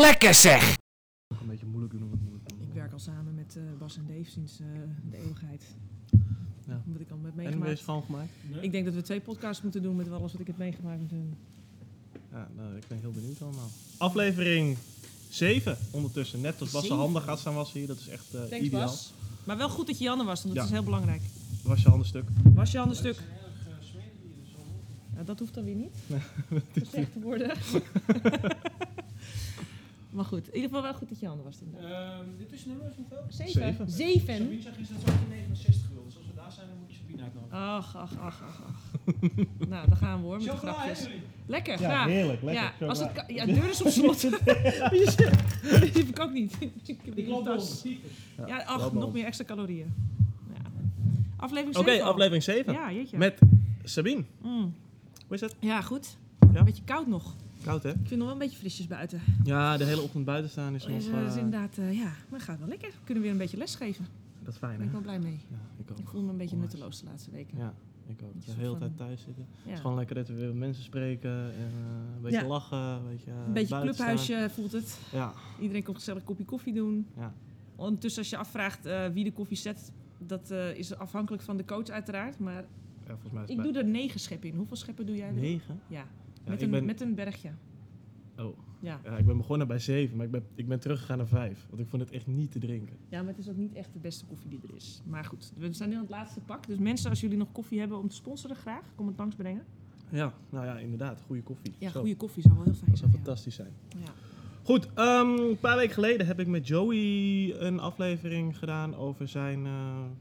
Lekker zeg! Een beetje moeilijk doen om het moeilijk te doen. Ik werk al samen met eh, Bas en Dave sinds eh, de eeuwigheid. Ja. Wat ik al heb En ben je meegemaakt. schoongemaakt? Ik denk dat we twee podcasts moeten doen met alles wat ik heb meegemaakt met hun. Ja, nou, ik ben heel benieuwd allemaal. Aflevering 7 ondertussen. Net als Bas zijn handen gaat staan wassen hier. Dat is echt eh, Thanks ideaal. Bas. Maar wel goed dat je Janne was, want dat Ja. is heel belangrijk. Was je handen stuk? Was je handen stuk? Ja, dat hoeft dan weer niet. Gezegd te worden. maar goed, in ieder geval wel goed dat je handen was. Ehm, dit is nummer is hoeveel? Zeven. Zeven. Zeven? Sabine zegt gisteren dat ze 69 wil. Dus als we daar zijn, dan moet je Sabine uitnodigen. Ach, ach, ach, ach, ach. nou, dan gaan we hoor met de grapjes. Lekker, Ja, graag. heerlijk. Lekker. Ja, als het ja, deur is op slot. Die heb ik ook niet. Ik loop tas. Ja, ach, nog meer extra calorieën. Ja. Aflevering Oké, 7 al. aflevering 7. Ja, jeetje. Met Sabine. Mm. Hoe is het? Ja, goed. Ja? Een beetje koud nog. Koud, hè? Ik vind nog wel een beetje frisjes buiten. Ja, de hele ochtend buiten staan is nog... Dus, dus eh, inderdaad, eh, ja, maar gaat wel lekker. We kunnen weer een beetje les geven. dat is Daar fijn, ben ik hè? wel blij mee. Ja, ik ook. Ik voel me een beetje Onwijs. nutteloos de laatste weken. Ja, ik ook. De hele tijd thuis zitten. Het is gewoon lekker dat we weer met mensen spreken. En, eh, een beetje Ja. lachen. Een beetje, Een beetje clubhuisje voelt het. Ja, Iedereen komt gezellig een kopje koffie doen. ja. Ondertussen als je afvraagt wie de koffie zet, dat is afhankelijk van de coach uiteraard. Maar ja, volgens mij is ik doe er negen scheppen in. Hoeveel scheppen doe jij er? negen. Ja, met, een, ben- met een bergje. Oh. Ja. Ja, ik ben begonnen bij 7, maar ik ben, ik ben teruggegaan naar 5. Want ik vond het echt niet te drinken. ja, maar het is ook niet echt de beste koffie die er is. Maar goed, we zijn nu aan het laatste pak. Dus mensen, als jullie nog koffie hebben om te sponsoren, graag. Kom het langs brengen. Ja, nou ja, inderdaad. Goede koffie. Ja, goede koffie zou wel heel fijn Dat zou zijn. ja. fantastisch zijn. Ja. Goed, ehm, een paar weken geleden heb ik met Joey een aflevering gedaan over zijn eh,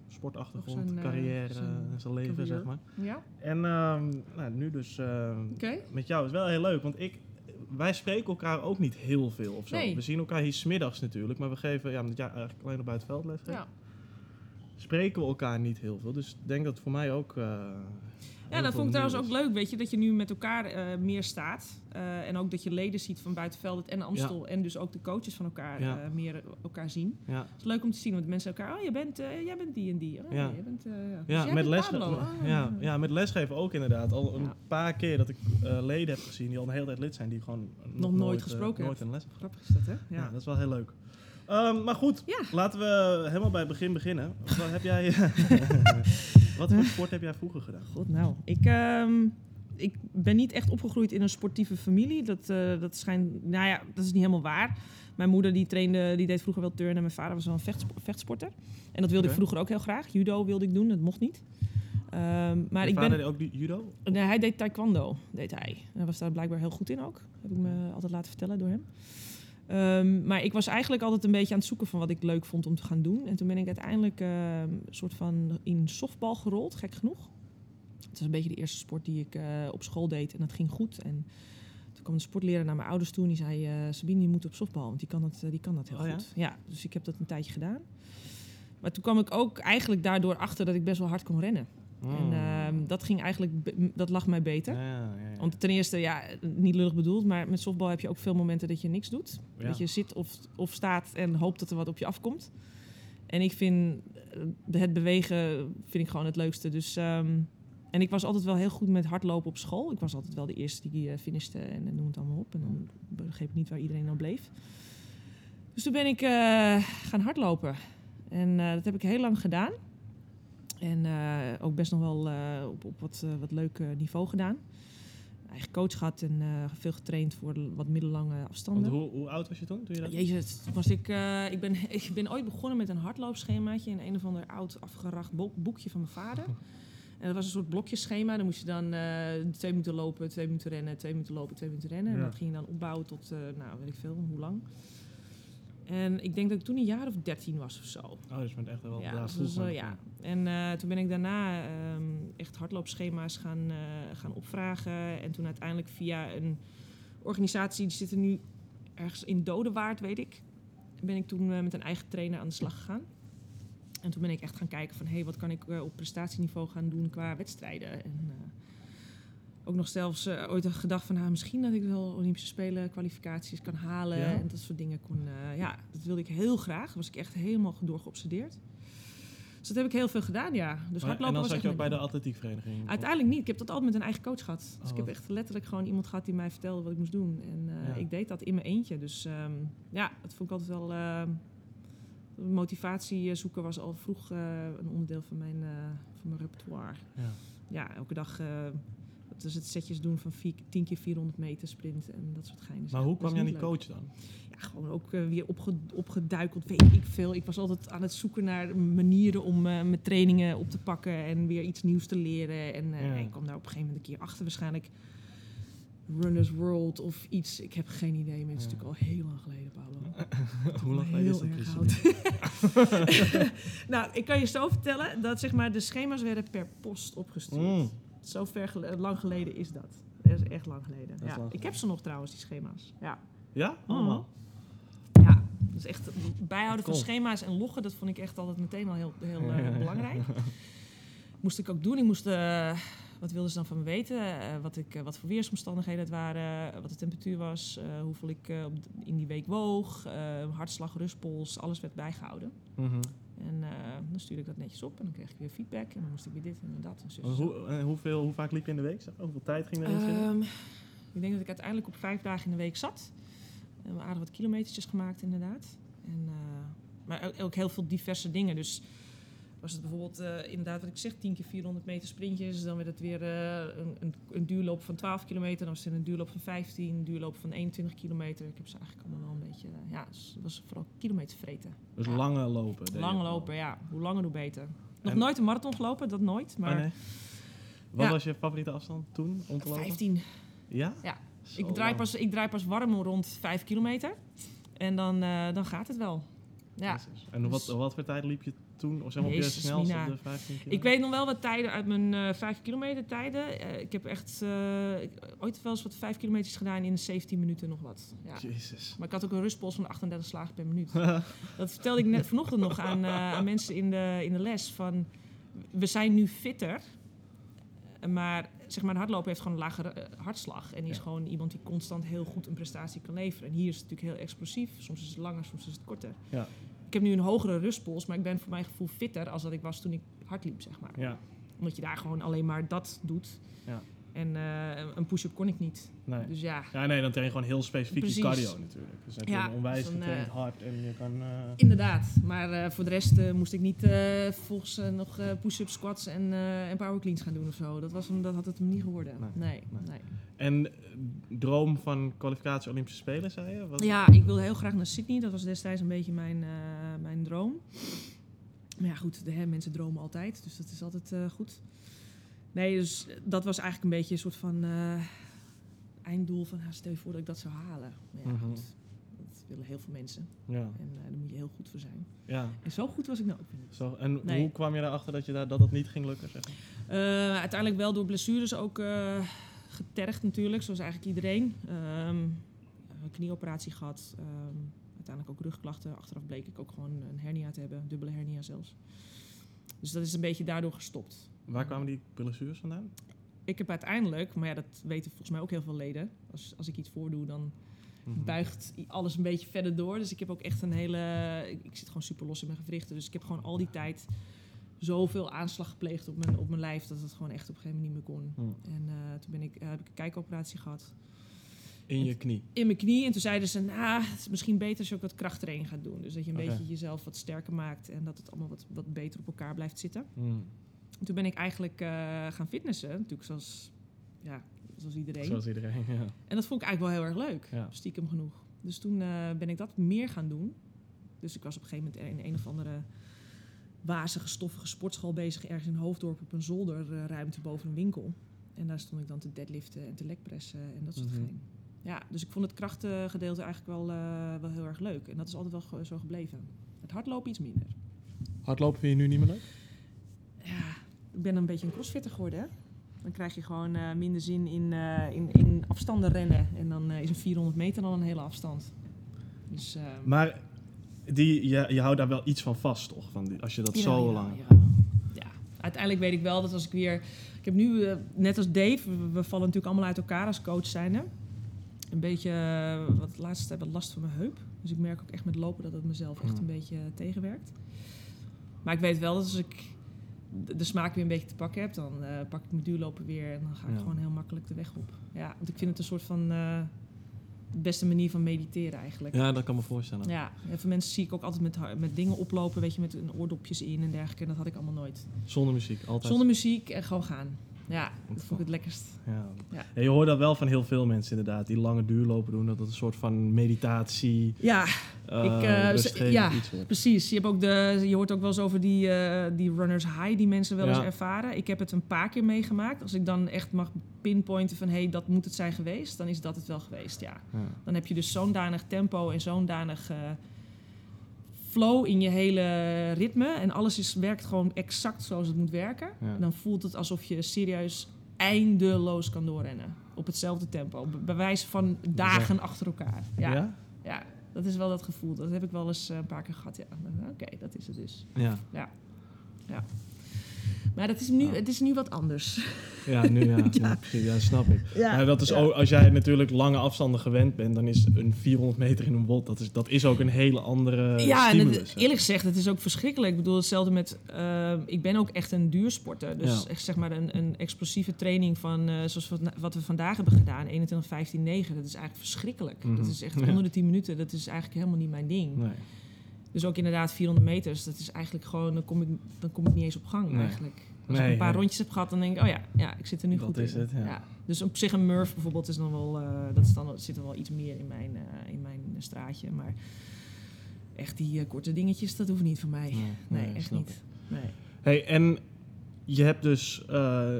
sportachtergrond, zijn, eh, carrière zijn en zijn leven, zeg maar. Ja? En ehm, nou, nu dus Oké. met jou is wel heel leuk, want ik, wij spreken elkaar ook niet heel veel of zo. Nee. We zien elkaar hier smiddags natuurlijk, maar we geven, ja, omdat jij eigenlijk alleen op buitenveld les geeft, Ja. spreken we elkaar niet heel veel. Dus ik denk dat het voor mij ook. eh, Ja, dat vond ik trouwens ook leuk, weet je, dat je nu met elkaar eh, meer staat. Eh, en ook dat je leden ziet van Buitenveld en Amstel. En dus ook de coaches van elkaar Ja. eh, meer elkaar zien. Ja, Het is leuk om te zien, want mensen elkaar, oh, jij bent, jij bent die en die. Oh, Ja. jij bent, ja. Dus ja, jij met bent lesge- Pablo. Ah, ja, ja, met lesgeven ook inderdaad. Al een Ja. paar keer dat ik leden heb gezien die al een hele tijd lid zijn, die gewoon nog, nooit gesproken nooit een les hebben Grappig is dat, hè? Ja. Ja. dat is wel heel leuk. Ehm, maar goed, Ja. laten we helemaal bij het begin beginnen. Wat heb jij... wat voor sport heb jij vroeger gedaan? God, nou. Ik, ehm, ik ben niet echt opgegroeid in een sportieve familie. Dat, eh, dat schijnt, nou ja, dat is niet helemaal waar. Mijn moeder die trainde, die deed vroeger wel turnen. En mijn vader was wel een vechtspo- vechtsporter. En dat wilde ik vroeger ook heel graag. Judo wilde ik doen, dat mocht niet. Ehm, maar ik vader ben, deed ook judo? nee, hij deed taekwondo, deed hij. Hij was daar blijkbaar heel goed in ook. Heb ik me altijd laten vertellen door hem. Ehm, maar ik was eigenlijk altijd een beetje aan het zoeken van wat ik leuk vond om te gaan doen. En toen ben ik uiteindelijk ehm, een soort van in softbal gerold, gek genoeg. Het was een beetje de eerste sport die ik eh, op school deed en dat ging goed. En toen kwam de sportleraar naar mijn ouders toe en die zei... eh, Sabine, je moet op softbal, want die kan dat, eh, die kan dat heel Oh goed. Ja, dus ik heb dat een tijdje gedaan. Maar toen kwam ik ook eigenlijk daardoor achter dat ik best wel hard kon rennen. En ehm, dat ging eigenlijk, dat lag mij beter. Ja, ja, ja. Want ten eerste, ja, niet lullig bedoeld, maar met softbal heb je ook veel momenten dat je niks doet. Dat je zit of, of staat en hoopt dat er wat op je afkomt. En ik vind eh, het bewegen vind ik gewoon het leukste. Dus, ehm, en ik was altijd wel heel goed met hardlopen op school. Ik was altijd wel de eerste die eh finishte en eh, noem het allemaal op. En dan begreep ik niet waar iedereen dan bleef. Dus toen ben ik eh, gaan hardlopen. En dat heb ik heel lang gedaan. En eh, ook best nog wel eh, op, op wat, eh, wat leuk niveau gedaan. Eigen coach gehad en veel getraind voor wat middellange afstanden. hoe, hoe oud was je toen? toen je dat Jezus, was ik, ik, ben, ik ben ooit begonnen met een hardloopschemaatje in een of ander oud afgeracht bo- boekje van mijn vader. En dat was een soort blokjeschema. Dan moest je dan twee minuten lopen, twee minuten rennen, twee minuten lopen, twee minuten rennen. En dat ging je dan opbouwen tot, nou weet ik veel, hoe lang. En ik denk dat ik toen een jaar of dertien was of zo. Oh, dus je bent echt wel Ja, dus het ja. En eh, toen ben ik daarna ehm, echt hardloopschema's gaan, eh, gaan opvragen. En toen uiteindelijk via een organisatie, die zit er nu ergens in Dodewaard, weet ik. Ben ik toen eh, met een eigen trainer aan de slag gegaan. En toen ben ik echt gaan kijken van, hé, hey, wat kan ik op prestatieniveau gaan doen qua wedstrijden. En ook nog zelfs eh, ooit gedacht van, nou, misschien dat ik wel Olympische Spelen kwalificaties kan halen. Ja? En dat soort dingen kon, eh, ja, dat wilde ik heel graag. Daar was ik echt helemaal door geobsedeerd. Dus dat heb ik heel veel gedaan, ja. Dus Maar- en dan was zat je ook bij de atletiekvereniging? Uiteindelijk niet. Ik heb dat altijd met een eigen coach gehad. Dus Oh, ik heb wat- echt letterlijk gewoon iemand gehad die mij vertelde wat ik moest doen. En eh, Ja. ik deed dat in mijn eentje. Dus ehm, ja, dat vond ik altijd wel... eh, motivatie zoeken was al vroeg een onderdeel van mijn, van mijn repertoire. Ja. Ja, elke dag... is het setjes doen van vier, 10 keer 400 meter sprint en dat soort geinen. Maar hoe kwam je aan die leuk. coach dan? Ja, gewoon ook eh, weer opge opgeduikeld, weet ik veel. Ik was altijd aan het zoeken naar manieren om eh, mijn trainingen op te pakken en weer iets nieuws te leren. En eh, Ja. ik kwam daar op een gegeven moment een keer achter, waarschijnlijk Runners World of iets. Ik heb geen idee, maar het is Ja. natuurlijk al heel lang geleden, Paolo. Hoe lang geleden is dat, erg oud. nou, ik kan je zo vertellen dat zeg maar, de schema's werden per post opgestuurd. Mm. Zo ver lang geleden is dat. Dat is echt lang geleden. Ja. lang Ik heb ze nog trouwens, die schema's. Ja. Ja? Allemaal? Ja, dus echt bijhouden van schema's en loggen, dat vond ik echt altijd meteen al heel, heel eh, belangrijk. Moest ik ook doen. Ik moest, eh, wat wilden ze dan van me weten? Eh, wat, ik, wat voor weersomstandigheden het waren, wat de temperatuur was, hoeveel ik op in die week woog, hartslag, rustpols, alles werd bijgehouden. Mhm. En eh, dan stuurde ik dat netjes op en dan kreeg ik weer feedback en dan moest ik weer dit en dat. En zo. Hoe, eh, hoeveel, hoe vaak liep je in de week? Hoeveel tijd ging erin zitten? Ehm, ik denk dat ik uiteindelijk op vijf dagen in de week zat. En we aardig wat kilometertjes gemaakt, inderdaad. En, eh, maar ook, ook heel veel diverse dingen. Dus was het bijvoorbeeld eh, inderdaad wat ik zeg, 10 keer 400 meter sprintjes. Dan werd het weer eh, een, een, een duurloop van 12 kilometer. Dan was het een duurloop van 15, een duurloop van 21 kilometer. Ik heb ze eigenlijk allemaal wel een beetje... eh, ja, dus het was vooral kilometer vreten. dus ja. lange lopen. deed je Lang wel. lopen, ja. Hoe langer, hoe beter. Nog En- nooit een marathon gelopen, dat nooit. Maar Oh, nee. Wat Ja. was je favoriete afstand toen om te lopen? 15. Ja? Ja. Zo Ik draai, lang. pas, ik draai pas warm rond 5 kilometer. En dan, dan gaat het wel. Ja. Jezus. En Dus- wat, wat voor tijd liep je toen? Of zeg maar op je Jezus, snelste Mina. op de 15 kilometer? Ik weet nog wel wat tijden uit mijn eh 5 kilometer tijden. Eh, ik heb echt eh, ik- ooit wel eens wat 5 kilometers gedaan in 17 minuten nog wat. Ja. Jezus. Maar ik had ook een rustpols van 38 slagen per minuut. Dat vertelde ik net vanochtend nog aan, eh, aan mensen in de, in de les. Van, we zijn nu fitter. Maar zeg maar, een hardloper heeft gewoon een lagere eh, hartslag. En is Ja. gewoon iemand die constant heel goed een prestatie kan leveren. En hier is het natuurlijk heel explosief. Soms is het langer, soms is het korter. Ja. Ik heb nu een hogere rustpols, maar ik ben voor mijn gevoel fitter als dat ik was toen ik hard liep, zeg maar. Ja, Omdat je daar gewoon alleen maar dat doet. Ja. En eh, een push-up kon ik niet. nee. Dus ja, Ja, nee, dan train je gewoon heel specifiek Precies. je cardio natuurlijk. Dus dan heb je Ja, een onwijs dus dan, getraind hard en je kan... eh, Inderdaad, maar voor de rest moest ik niet volgens nog push-up squats en, en power cleans gaan doen of zo. Dat, was hem, dat had het hem niet geworden. Nee, Nee, nee. nee. En droom van kwalificatie Olympische Spelen, zei je? Wat- Ja, ik wilde heel graag naar Sydney. Dat was destijds een beetje mijn, mijn droom. Maar ja, goed, de, hè, mensen dromen altijd, dus dat is altijd goed. Nee, dus dat was eigenlijk een beetje een soort van eh, einddoel van, ah, stel je voor dat ik dat zou halen. Maar ja, Mhm. goed, dat willen heel veel mensen. Ja, En eh, daar moet je heel goed voor zijn. ja. En zo goed was ik nou ook niet. Zo, en Nee. hoe kwam je erachter dat, je daar, dat dat niet ging lukken? Zeg? Eh, uiteindelijk wel door blessures ook getergd natuurlijk, zoals eigenlijk iedereen. Ehm, een knieoperatie gehad, ehm, uiteindelijk ook rugklachten. Achteraf bleek ik ook gewoon een hernia te hebben, dubbele hernia zelfs. Dus dat is een beetje daardoor gestopt. Waar kwamen die blessures vandaan? Ik heb uiteindelijk, maar ja, dat weten volgens mij ook heel veel leden. Als, als ik iets voordoe, dan Mhm. buigt alles een beetje verder door. Dus ik heb ook echt een hele. Ik, ik zit gewoon super los in mijn gewrichten. Dus ik heb gewoon al die tijd zoveel aanslag gepleegd op mijn, op mijn lijf dat het gewoon echt op een gegeven moment niet meer kon. Mhm. En eh, toen ben ik, eh, heb ik een kijkoperatie gehad In je knie. in mijn knie. En toen zeiden ze, nou, het is misschien beter als je ook wat krachttraining gaat doen. Dus dat je een beetje jezelf wat sterker maakt en dat het allemaal wat, wat beter op elkaar blijft zitten. Mhm. En toen ben ik eigenlijk eh, gaan fitnessen, natuurlijk zoals, ja, zoals iedereen. Zoals iedereen, ja. En dat vond ik eigenlijk wel heel erg leuk, Ja. stiekem genoeg. Dus toen eh, ben ik dat meer gaan doen. Dus ik was op een gegeven moment in een of andere wazige, stoffige sportschool bezig, ergens in Hoofddorp op een zolderruimte boven een winkel. En daar stond ik dan te deadliften en te legpressen en dat soort Mhm. dingen. Ja, dus ik vond het krachtgedeelte eigenlijk wel, eh, wel heel erg leuk. En dat is altijd wel zo gebleven. Het hardlopen iets minder. Hardlopen vind je nu niet meer leuk? Ik ben een beetje een crossfitter geworden, hè. Dan krijg je gewoon eh, minder zin in, eh, in, in afstanden rennen. En dan eh, is een 400 meter dan een hele afstand. Dus, Maar die, je, je houdt daar wel iets van vast, toch? Van die, als je dat Ja, zo ja, lang... Ja. ja, uiteindelijk weet ik wel dat als ik weer... Ik heb nu, net als Dave, we, we vallen natuurlijk allemaal uit elkaar als coach zijnde. Een beetje, wat laatste tijd wat last van mijn heup. Dus ik merk ook echt met lopen dat het mezelf echt Hmm. een beetje tegenwerkt. Maar ik weet wel dat als ik de, de smaak weer een beetje te pakken heb, dan eh, pak ik mijn duurlopen weer en dan ga ik Ja. gewoon heel makkelijk de weg op. Ja, want ik vind het een soort van eh, de beste manier van mediteren eigenlijk. Ja, dat kan me voorstellen. Ja, heel veel mensen zie ik ook altijd met, met dingen oplopen, weet je, met hun oordopjes in en dergelijke. En dat had ik allemaal nooit. Zonder muziek, altijd. Zonder muziek en gewoon gaan. Ja, dat vond ik het lekkerst. Ja. Ja. Ja, je hoort dat wel van heel veel mensen inderdaad, die lange duurlopen doen. Dat het een soort van meditatie, Ja, eh Ik, eh, rustgevend ja. iets wordt. precies. Je, hebt ook de, je hoort ook wel eens over die, eh, die runners high die mensen wel Ja. eens ervaren. Ik heb het een paar keer meegemaakt. Als ik dan echt mag pinpointen van hé, hey, dat moet het zijn geweest, dan is dat het wel geweest, ja. Ja. Dan heb je dus zo'n danig tempo en zo'n danig flow in je hele ritme. En alles is, werkt gewoon exact zoals het moet werken. Ja. En dan voelt het alsof je serieus eindeloos kan doorrennen. Op hetzelfde tempo. Bij wijze van dagen achter elkaar. Ja, ja? Ja? dat is wel dat gevoel. Dat heb ik wel eens eh, een paar keer gehad. Ja. Oké, dat is het dus. Ja. Maar dat is nu, Ja. het is nu wat anders. Ja, nu ja. Ja. snap ik. Ja, dat is ook, als jij natuurlijk lange afstanden gewend bent, dan is een 400 meter in een bot, dat is, dat is ook een hele andere Ja, en stimulus. het- eerlijk gezegd, het is ook verschrikkelijk. Ik bedoel, hetzelfde met... eh, ik ben ook echt een duursporter. Dus echt zeg maar een, een explosieve training van... eh, zoals wat, wat we vandaag hebben gedaan, 21, 15, 9. Dat is eigenlijk verschrikkelijk. Mhm. Dat is echt onder de 10 minuten. Dat is eigenlijk helemaal niet mijn ding. Nee. Dus ook inderdaad 400 meters. Dat is eigenlijk gewoon... Dan kom ik, dan kom ik niet eens op gang Nee. eigenlijk. Als Nee, ik een paar ja. rondjes heb gehad, dan denk ik... Oh ja, ja ik zit er nu Dat goed is in. het, ja. Dus op zich een Murph bijvoorbeeld is dan wel... eh, dat, is dan, zit er wel iets meer in mijn, eh, in mijn straatje. Maar echt die eh, korte dingetjes, dat hoeft niet voor mij. Nee, echt snap niet. Nee. Hey, en je hebt dus eh,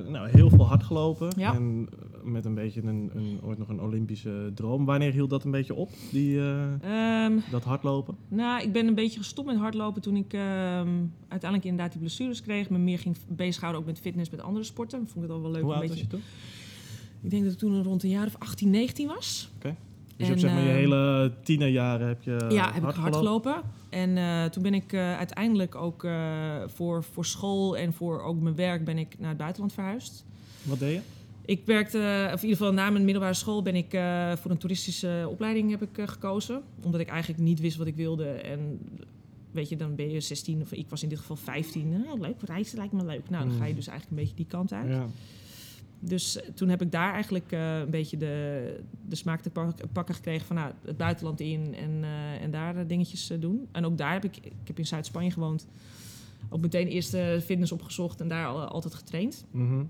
nou, heel veel hard gelopen. Ja. En eh, met een beetje een, een, ooit nog een Olympische droom. Wanneer hield dat een beetje op, die, eh, Ehm, dat hardlopen? nou, ik ben een beetje gestopt met hardlopen toen ik ehm, uiteindelijk inderdaad die blessures kreeg. Me meer ging bezighouden ook met fitness, met andere sporten. Vond ik het al wel leuk. Hoe een oud was beetje. je toen? Ik denk dat ik toen rond een jaar of 18, 19 was. Dus je hebt zeg maar je ehm, hele tienerjaren heb je ja, heb ik hard gelopen? En eh, toen ben ik eh, uiteindelijk ook eh, voor, voor school en voor ook mijn werk ben ik naar het buitenland verhuisd. Wat deed je? Ik werkte, of in ieder geval na mijn middelbare school ben ik voor een toeristische opleiding heb ik, gekozen. Omdat ik eigenlijk niet wist wat ik wilde. En weet je, dan ben je 16 of ik was in dit geval 15. Nou, leuk, reizen lijkt me leuk. Nou, dan ga je Mm. dus eigenlijk een beetje die kant uit. Ja. Dus eh, toen heb ik daar eigenlijk eh, een beetje de, de smaak te pak- pakken gekregen van nou, het buitenland in en, eh, en daar dingetjes doen. En ook daar heb ik, ik heb in Zuid-Spanje gewoond, ook meteen eerst eh, fitness opgezocht en daar al, altijd getraind. Mhm.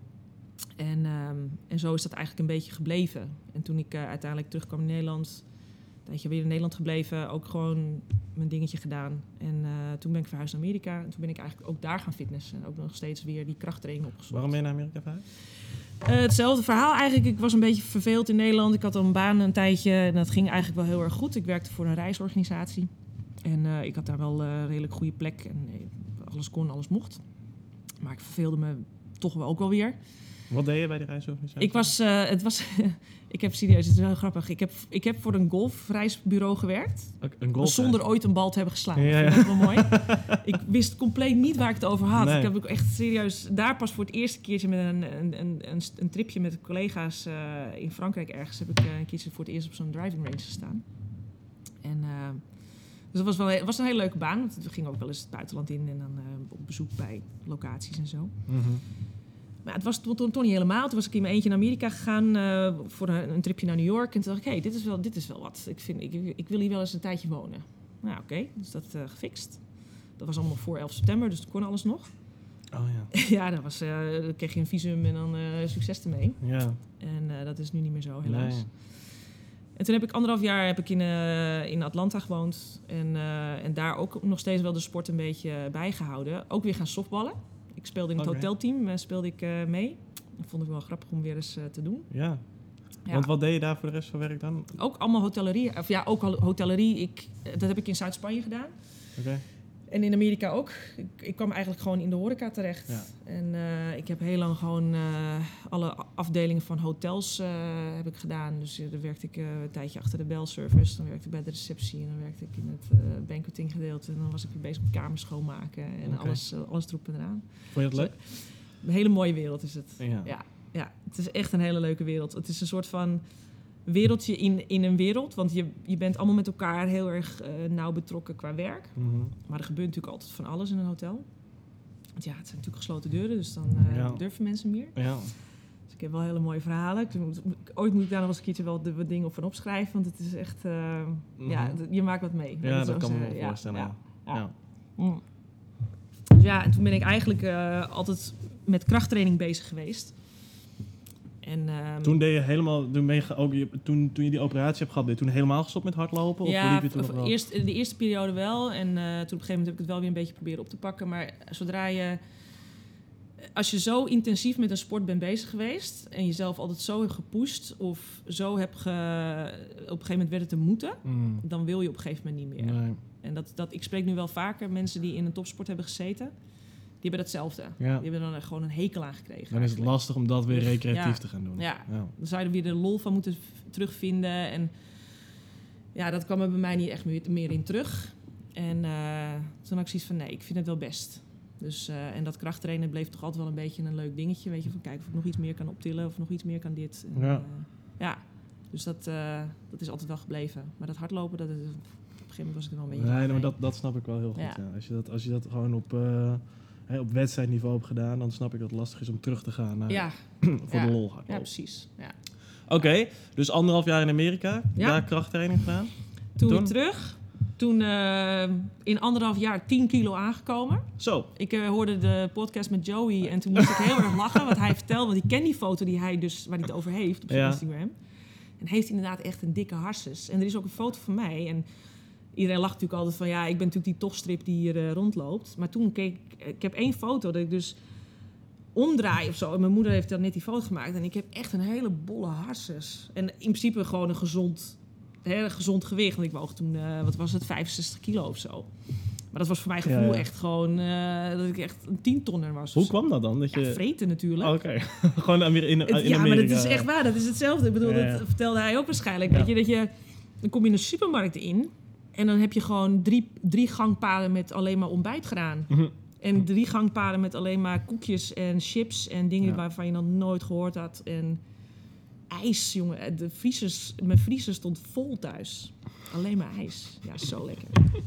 En, ehm, en zo is dat eigenlijk een beetje gebleven. En toen ik uiteindelijk terugkwam in Nederland, tijdje weer in Nederland gebleven, ook gewoon mijn dingetje gedaan. En eh, toen ben ik verhuisd naar Amerika en toen ben ik eigenlijk ook daar gaan fitnessen. En ook nog steeds weer die krachttraining opgezocht. Waarom ben je naar Amerika verhuisd? Eh, hetzelfde verhaal eigenlijk. Ik was een beetje verveeld in Nederland. Ik had al een baan een tijdje en dat ging eigenlijk wel heel erg goed. Ik werkte voor een reisorganisatie. En eh, ik had daar wel een redelijk goede plek. En alles kon, alles mocht. Maar ik verveelde me toch wel ook wel weer. Wat deed je bij de reisorganisatie? Ik was, eh, het was, ik heb serieus, het is wel grappig. Ik heb, ik heb voor een golfreisbureau gewerkt. Een golf. Zonder ooit een bal te hebben geslagen. Ja, Ja, ja. wel mooi. ik wist compleet niet waar ik het over had. Nee. Ik heb ook echt serieus daar pas voor het eerste keertje met een, een, een, een, een tripje met collega's eh, in Frankrijk ergens heb ik eh, een keertje voor het eerst op zo'n driving range gestaan. En dus dat was wel het was een hele leuke baan. Want we gingen ook wel eens het buitenland in en dan op bezoek bij locaties en zo. Mhm. Maar het was toen, niet helemaal. Toen was ik in mijn eentje naar Amerika gegaan voor voor een, een tripje naar New York. En toen dacht ik, hé, hey, dit, is wel, dit is wel wat. Ik, vind, ik, ik wil hier wel eens een tijdje wonen. Nou, oké, dus dat eh, gefixt. Dat was allemaal voor 11 september, dus toen kon alles nog. Oh ja. ja, was, eh, dan kreeg je een visum en dan eh, succes ermee. Ja. En eh, dat is nu niet meer zo, helaas. Nee. En toen heb ik anderhalf jaar heb ik in, eh, in Atlanta gewoond. En, eh, en daar ook nog steeds wel de sport een beetje bijgehouden. Ook weer gaan softballen. Ik speelde in het hotelteam, eh, speelde ik eh, mee. Dat vond ik wel grappig om weer eens eh, te doen. Ja. Ja. Want wat deed je daar voor de rest van werk dan? Ook allemaal hotellerie. Of ja, ook al- hotellerie. Ik, dat heb ik in Zuid-Spanje gedaan. Oké. En in Amerika ook. Ik, ik kwam eigenlijk gewoon in de horeca terecht. Ja. En eh, ik heb heel lang gewoon eh, alle afdelingen van hotels eh, heb ik gedaan. Dus dan werkte ik een tijdje achter de belservice. Dan werkte ik bij de receptie. En dan werkte ik in het banqueting gedeelte. En dan was ik weer bezig met kamers schoonmaken. En alles, alles erop en eraan. Vond je dat leuk? Een hele mooie wereld is het. Ja. Ja, ja, het is echt een hele leuke wereld. Het is een soort van wereldje in, in een wereld. Want je, je bent allemaal met elkaar heel erg eh, nauw betrokken qua werk. Mhm. Maar er gebeurt natuurlijk altijd van alles in een hotel. Want ja, het zijn natuurlijk gesloten deuren, dus dan eh, Ja. durven mensen meer. Ja. Dus ik heb wel hele mooie verhalen. Ik moet- ooit moet ik daar nog eens een keertje wel de, wat dingen op van opschrijven, want het is echt, eh, ja, Mhm. je maakt wat mee. Ja, dat kan me wel voorstellen. ja. Ja. Mm. Dus ja, en toen ben ik eigenlijk altijd met krachttraining bezig geweest. En, ehm, Toen deed je helemaal, toen, ben je ook, je- toen, toen je die operatie hebt gehad, ben je toen helemaal gestopt met hardlopen? Of ja, liep je toen v- nog wel? eerst, de eerste periode wel. En eh, toen op een gegeven moment heb ik het wel weer een beetje proberen op te pakken. Maar zodra je... Als je zo intensief met een sport bent bezig geweest... en jezelf altijd zo hebt gepusht... of zo hebt ge... op een gegeven moment werd het te moeten... Mm. dan wil je op een gegeven moment niet meer. Nee. En dat, dat, ik spreek nu wel vaker mensen die in een topsport hebben gezeten... die hebben datzelfde. Ja. Die hebben dan er gewoon een hekel aan gekregen. Dan is het eigenlijk. lastig om dat weer recreatief Ja. te gaan doen. Ja. Ja. Dan zou je er weer de lol van moeten terugvinden. En ja, dat kwam er bij mij niet echt meer, meer in terug. En eh, toen had ik zoiets van, nee, ik vind het wel best. Dus, eh, en dat krachttrainen bleef toch altijd wel een beetje een leuk dingetje. Weet je, van kijken of ik nog iets meer kan optillen of nog iets meer kan dit. En, Ja. eh, ja, dus dat, eh, dat is altijd wel gebleven. Maar dat hardlopen, dat is, op een gegeven moment was ik er wel een beetje Nee, maar dat, dat snap ik wel heel goed. Ja. Ja. Als, je dat, als je dat gewoon op, eh, hè, op wedstrijdniveau hebt gedaan, dan snap ik dat het lastig is om terug te gaan naar ja, voor ja. de lol ja, precies. Ja. Oké, dus anderhalf jaar in Amerika, daar krachttraining gedaan. Toen, terug. Toen eh, in anderhalf jaar 10 kilo aangekomen. Zo, Ik eh, hoorde de podcast met Joey en toen moest ik heel erg lachen. Wat hij vertelde, want ik ken die foto die hij dus, waar hij het over heeft op zijn Ja. Instagram. En heeft inderdaad echt een dikke harses. En er is ook een foto van mij. En iedereen lacht natuurlijk altijd van, ja, ik ben natuurlijk die tochtstrip die hier eh, rondloopt. Maar toen keek ik, ik heb één foto dat ik dus omdraai of zo. En mijn moeder heeft dan net die foto gemaakt. En ik heb echt een hele bolle harses. En in principe gewoon een gezond, heel gezond gewicht. Want ik woog toen, eh, wat was het, 65 kilo of zo. Maar dat was voor mijn gevoel ja. echt gewoon eh, dat ik echt een tientonner was. hoe kwam dat dan? Dat Ja, je... vreten natuurlijk. Oh, Oké, gewoon Amer- in, in Amerika. ja, maar dat is echt waar. Dat is hetzelfde. Ik bedoel, dat vertelde hij ook waarschijnlijk. Weet je, dat je, dan kom je in een supermarkt in en dan heb je gewoon drie, drie gangpaden met alleen maar ontbijt gedaan. Mhm. En drie gangpaden met alleen maar koekjes en chips en dingen Ja. waarvan je nog nooit gehoord had. En ijs, jongen. De vriezers, mijn vriezer stond vol thuis. Alleen maar ijs. Ja, zo lekker.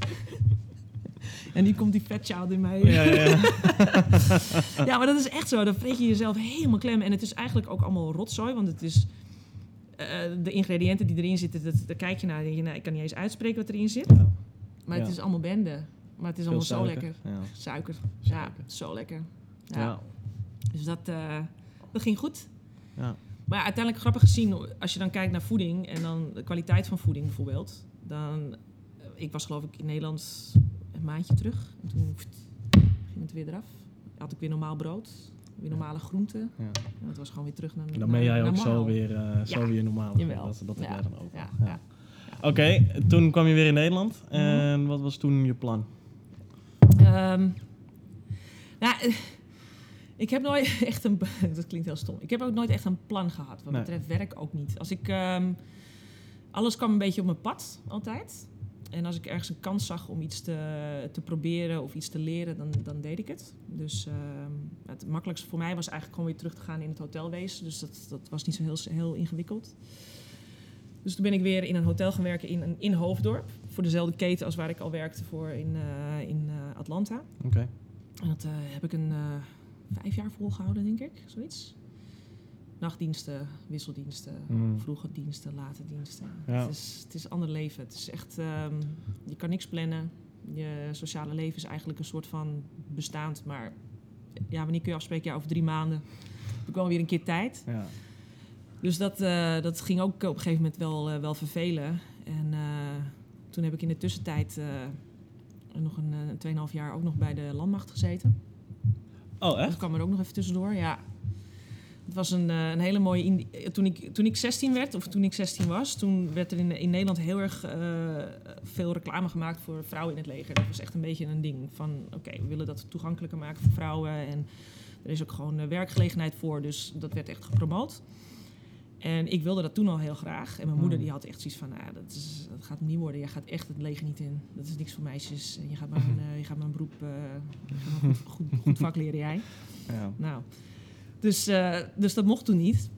En nu komt die vetchild in mij. Ja, ja. Ja, maar dat is echt zo. Dan vreet je jezelf helemaal klem. En het is eigenlijk ook allemaal rotzooi. Want het is... eh, de ingrediënten die erin zitten, dat, daar kijk je naar je, nou, ik kan niet eens uitspreken wat erin zit. Ja. Maar het is allemaal bende. Maar het is allemaal zo lekker. Suiker. Ja, Suiker. zo lekker. Ja. Dus dat, eh, dat ging goed. Ja. Maar uiteindelijk grappig gezien, als je dan kijkt naar voeding en dan de kwaliteit van voeding bijvoorbeeld. Dan, eh, ik was geloof ik in Nederland een maandje terug. En toen ging het weer eraf. Had ik weer normaal brood, weer normale groenten. Ja. En dat was gewoon weer terug naar Dan ben jij ook zo weer, eh, zo weer normaal. Jawel. Dat, dat heb jij dan ook. Ja. Oké, toen kwam je weer in Nederland. Mhm. En wat was toen je plan? Ehm, nou, eh, ik heb nooit echt een... Dat klinkt heel stom. Ik heb ook nooit echt een plan gehad. Wat Nee. betreft werk ook niet. Als ik... ehm, alles kwam een beetje op mijn pad, altijd. En als ik ergens een kans zag om iets te, te proberen of iets te leren, dan, dan deed ik het. Dus ehm, het makkelijkste voor mij was eigenlijk gewoon weer terug te gaan in het hotelwezen. Dus dat, dat was niet zo heel, heel ingewikkeld. Dus toen ben ik weer in een hotel gaan werken in, in Hoofddorp. Voor dezelfde keten als waar ik al werkte voor in, eh, in eh, Atlanta. Oké. En dat eh, heb ik een vijf jaar volgehouden, denk ik. Zoiets. Nachtdiensten, wisseldiensten, Mm. vroege diensten, late diensten. Ja. Het, is, het is een ander leven. Het is echt, ehm, je kan niks plannen. Je sociale leven is eigenlijk een soort van bestaand. Maar ja, wanneer kun je afspreken? Ja, over drie maanden. Heb ik wel weer een keer tijd. Ja. Dus dat, eh, dat ging ook op een gegeven moment wel, eh, wel vervelen. En eh, toen heb ik in de tussentijd nog een eh, 2,5 jaar ook nog bij de landmacht gezeten. Oh, Dat echt? kwam er ook nog even tussendoor, ja. Het was een, eh, een hele mooie... Toen ik, toen ik 16 werd, of toen ik 16 was... toen werd er in, in Nederland heel erg eh, veel reclame gemaakt voor vrouwen in het leger. Dat was echt een beetje een ding van... oké, we willen dat toegankelijker maken voor vrouwen. En er is ook gewoon eh, werkgelegenheid voor, dus dat werd echt gepromoot. En ik wilde dat toen al heel graag. En mijn moeder Hmm. die had echt zoiets van... Nou, dat, is, dat gaat niet worden. Je gaat echt het leger niet in. Dat is niks voor meisjes. En je gaat maar een, je gaat maar een beroep... je gaat maar een goed, goed, goed vak leren jij. Ja. Nou, dus, eh, dus dat mocht toen niet.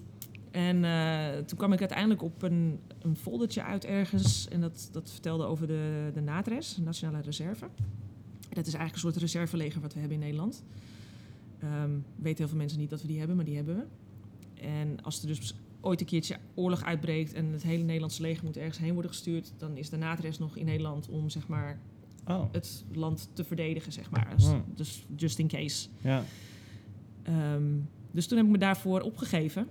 En eh, toen kwam ik uiteindelijk op een, een foldertje uit ergens. En dat, dat vertelde over de, de NATRES, de Nationale Reserve. Dat is eigenlijk een soort reserveleger wat we hebben in Nederland. Ehm, weten heel veel mensen niet dat we die hebben, maar die hebben we. En als er dus ooit een keertje oorlog uitbreekt en het hele Nederlandse leger moet ergens heen worden gestuurd, dan is de NATRES nog in Nederland om zeg maar Oh, het land te verdedigen, zeg maar. Dus, Hmm. dus just in case. ja. Ehm, dus toen heb ik me daarvoor opgegeven.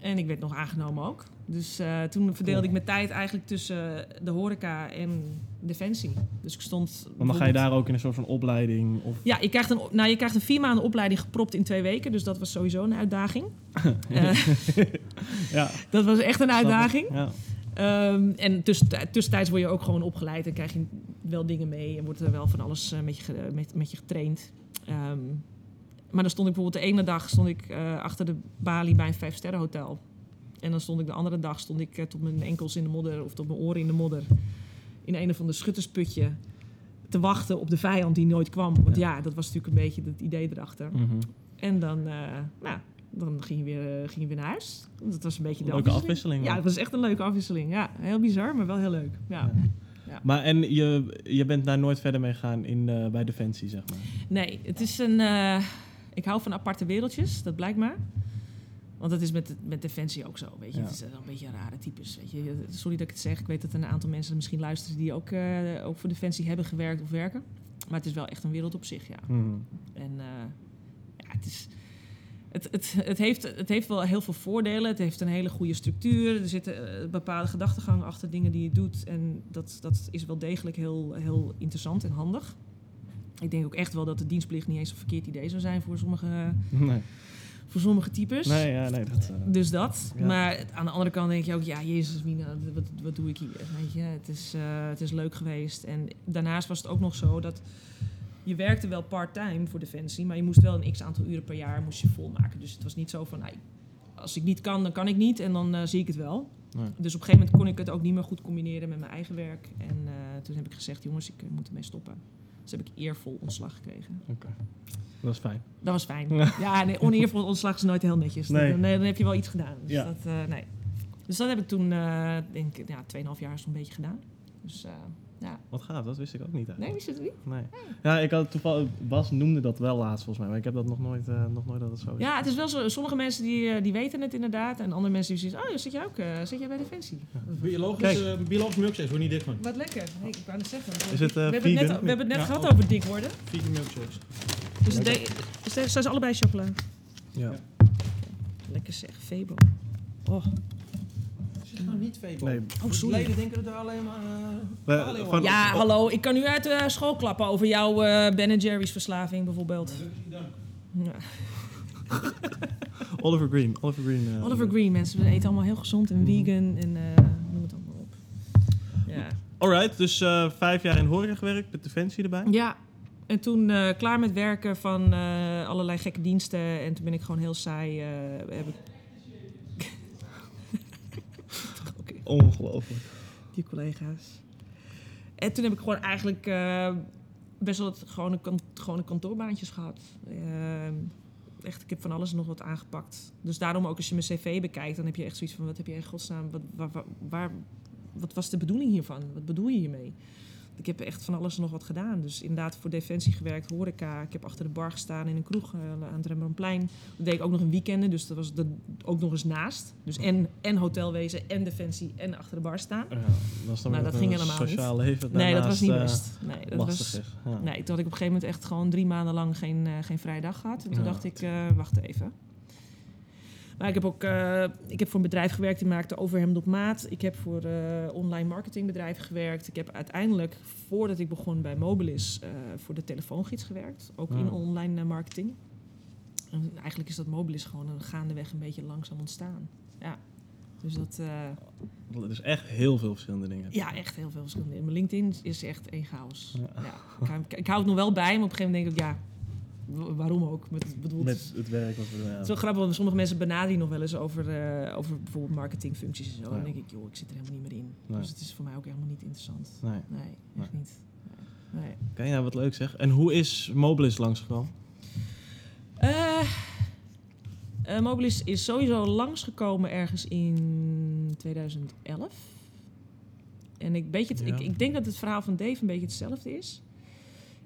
En ik werd nog aangenomen ook. Dus eh, toen verdeelde ik mijn tijd eigenlijk tussen de horeca en defensie. Dus ik stond... Want dan ga je daar ook in een soort van opleiding of... Ja, je krijgt, een, nou, je krijgt een vier maanden opleiding gepropt in twee weken. Dus dat was sowieso een uitdaging. Eh, Ja, dat was echt een uitdaging. Ja. Ehm, en tussentij- tussentijds word je ook gewoon opgeleid en krijg je wel dingen mee en wordt er wel van alles eh, met, je, met, met je getraind. Ehm, maar dan stond ik bijvoorbeeld de ene dag stond ik, eh, achter de balie bij een vijfsterrenhotel. En dan stond ik de andere dag stond ik eh, tot mijn enkels in de modder of tot mijn oren in de modder. In een of ander schuttersputje te wachten op de vijand die nooit kwam. Want ja, dat was natuurlijk een beetje het idee erachter. Mhm. En dan, eh, nou, dan ging je, weer, ging je weer naar huis. Dat was een beetje de Leuke afwisseling. Ja, het was echt een leuke afwisseling. Ja, heel bizar, maar wel heel leuk. Ja. Maar en je, je bent daar nooit verder mee gegaan in, bij Defensie, zeg maar? Nee, het is een... ik hou van aparte wereldjes, dat blijkt maar. Want dat is met, met Defensie ook zo, weet je. Ja. Het is eh, een beetje een rare types, weet je. Sorry dat ik het zeg. Ik weet dat er een aantal mensen misschien luisteren... die ook, eh, ook voor Defensie hebben gewerkt of werken. Maar het is wel echt een wereld op zich, ja. Mhm. En eh, ja, het is... Het, het, het, heeft, het heeft wel heel veel voordelen. Het heeft een hele goede structuur. Er zit een bepaalde gedachtegang achter dingen die je doet. En dat, dat is wel degelijk heel, heel interessant en handig. Ik denk ook echt wel dat de dienstplicht niet eens een verkeerd idee zou zijn voor sommige, Nee. voor sommige types. Nee, ja, nee, dat... eh, Dus dat. Ja. Maar aan de andere kant denk je ook, ja, Jezus, Mina, wat, wat doe ik hier? Weet je, het is, eh, het is leuk geweest. En daarnaast was het ook nog zo dat je werkte wel part-time voor Defensie, maar je moest wel een x aantal uren per jaar moest je volmaken. Dus het was niet zo van, nou, als ik niet kan, dan kan ik niet en dan eh, zie ik het wel. Nee. Dus op een gegeven moment kon ik het ook niet meer goed combineren met mijn eigen werk. En toen heb ik gezegd, jongens, ik moet ermee stoppen. Dus heb ik eervol ontslag gekregen. Oké. Dat is fijn. Dat was fijn. Ja, nee, oneervol ontslag is nooit heel netjes. Nee. Dan, dan heb je wel iets gedaan. Dus, Ja. dat, eh, nee. dus dat heb ik toen, eh denk ik, ja, 2,5 jaar zo'n beetje gedaan. Dus eh, ja. Wat gaaf, dat wist ik ook niet Nee, eigenlijk. wist je het niet? Nee. Ja, ik had toevallig... Bas noemde dat wel laatst volgens mij, maar ik heb dat nog nooit, eh, nog nooit dat het zo is. Ja, het is wel zo. Sommige mensen die, eh, die weten het inderdaad. En andere mensen die zeggen, oh, ja, zit jij ook uh, zit jij bij Defensie? Biologisch, Kijk. uh, biologisch milkshakes, word je niet dik van. Wat lekker. Nee, ik wou het zeggen. Is het, eh, we, hebben het net, we hebben het net Ja, gehad over dik worden. Vegan milkshakes. Dus het de- zijn zijn ze allebei chocola? Ja. Lekker zeg, Febo. Oh, Is het nou niet Febo? Nee. oh sorry. Leden denken dat er alleen maar... eh, We- Paleo van- Ja, oh, hallo. Ik kan nu uit de school klappen over jouw eh Ben Jerry's verslaving bijvoorbeeld. Ja. Oliver Green. Oliver Green. eh, Oliver Green, mensen. We eten allemaal heel gezond en vegan en eh, noem het allemaal op. Ja. Alright, dus eh, vijf jaar in horeca gewerkt, met Defensie erbij. ja. En toen eh, klaar met werken van eh, allerlei gekke diensten. En toen ben ik gewoon heel saai. eh, heb ik... Oké. Ongelooflijk. die collega's. En toen heb ik gewoon eigenlijk eh, best wel het gewone, gewone kantoorbaantjes gehad. Ehm, echt, ik heb van alles nog wat aangepakt. Dus daarom ook als je mijn cv bekijkt, dan heb je echt zoiets van... wat heb je in godsnaam, wat, waar- wat was de bedoeling hiervan? Wat bedoel je hiermee? Ik heb echt van alles en nog wat gedaan. Dus inderdaad voor Defensie gewerkt, horeca. Ik heb achter de bar gestaan in een kroeg eh, aan het Rembrandtplein. Dat deed ik ook nog een weekenden, dus dat was ook nog eens naast. Dus en, en hotelwezen, en Defensie, en achter de bar staan. Ja, dat is dan Nou, dat ging helemaal niet. sociaal leven. Nee, dat was niet best. Nee, eh, dat lastig was, is. Ja. nee, toen had ik op een gegeven moment echt gewoon drie maanden lang geen, eh, geen vrije dag gehad. En toen Ja. dacht ik, wacht even. Maar ik heb ook eh, ik heb voor een bedrijf gewerkt die maakte overhemd op maat. Ik heb voor eh online marketingbedrijven gewerkt. Ik heb uiteindelijk, voordat ik begon bij Mobilis, eh, voor de telefoongids gewerkt. Ook in Ja. online marketing. En eigenlijk is dat Mobilis gewoon een gaandeweg een beetje langzaam ontstaan. Ja. Dus dat, Dat is echt heel veel verschillende dingen. ja, echt heel veel verschillende. Mijn LinkedIn is echt één chaos. Ja. Ja. Ik, hou, ik hou het nog wel bij, maar op een gegeven moment denk ik, ja, waarom ook? Met, ik bedoel, het is- Met het werk wat we doen. het Ja. is wel grappig, want sommige mensen benaderen je nog wel eens over, eh, over bijvoorbeeld marketingfuncties en zo. Ja. En dan denk ik, joh, ik zit er helemaal niet meer in. Nee. Dus het is voor mij ook helemaal niet interessant. Nee. Nee, echt niet. Nee. nee. Oké, nou wat leuk zeg. En hoe is Mobilis langsgekomen? Eh, eh, Mobilis is sowieso langsgekomen ergens in 2011. En ik, beetje het- Ja. ik, ik denk dat het verhaal van Dave een beetje hetzelfde is.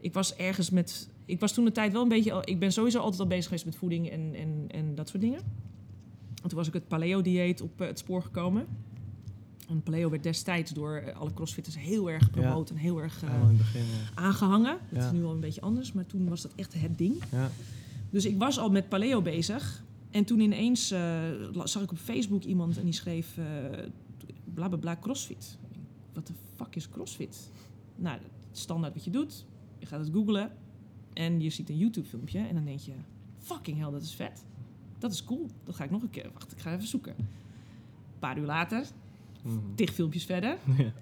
Ik was ergens met ik was toen de tijd wel een beetje... Ik ben sowieso altijd al bezig geweest met voeding en, en, en dat soort dingen. En toen was ik het paleo-dieet op eh, het spoor gekomen. En paleo werd destijds door eh, alle crossfitters heel erg gepromoot en heel erg eh, begin. ja. aangehangen. Dat is nu al een beetje anders, maar toen was dat echt het ding. Ja. Dus ik was al met paleo bezig. En toen ineens zag ik op Facebook iemand en die schreef... eh bla bla bla crossfit. Wat de fuck is crossfit? Nou, standaard wat je doet. Je gaat het googlen. En je ziet een YouTube filmpje. En dan denk je... Fucking hell, dat is vet. Dat is cool. Dat ga ik nog een keer... Wacht, ik ga even zoeken. Een paar uur later. Tig filmpjes verder. Ja.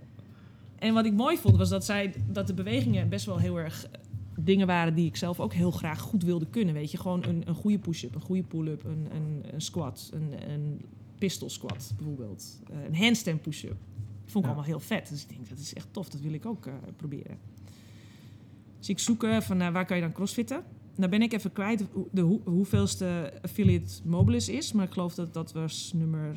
En wat ik mooi vond, was dat, zij, dat de bewegingen best wel heel erg eh, dingen waren die ik zelf ook heel graag goed wilde kunnen. Weet je, gewoon een, een goede push-up, een goede pull-up, een, een, een squat, een, een pistol squat bijvoorbeeld. Eh, een handstand push-up. Vond ik Ja. allemaal heel vet. Dus ik denk, dat is echt tof, dat wil ik ook eh, proberen. Dus ik zoek van waar kan je dan crossfitten. Nou ben ik even kwijt de hoe, hoeveelste affiliate Mobilis is. Maar ik geloof dat dat was nummer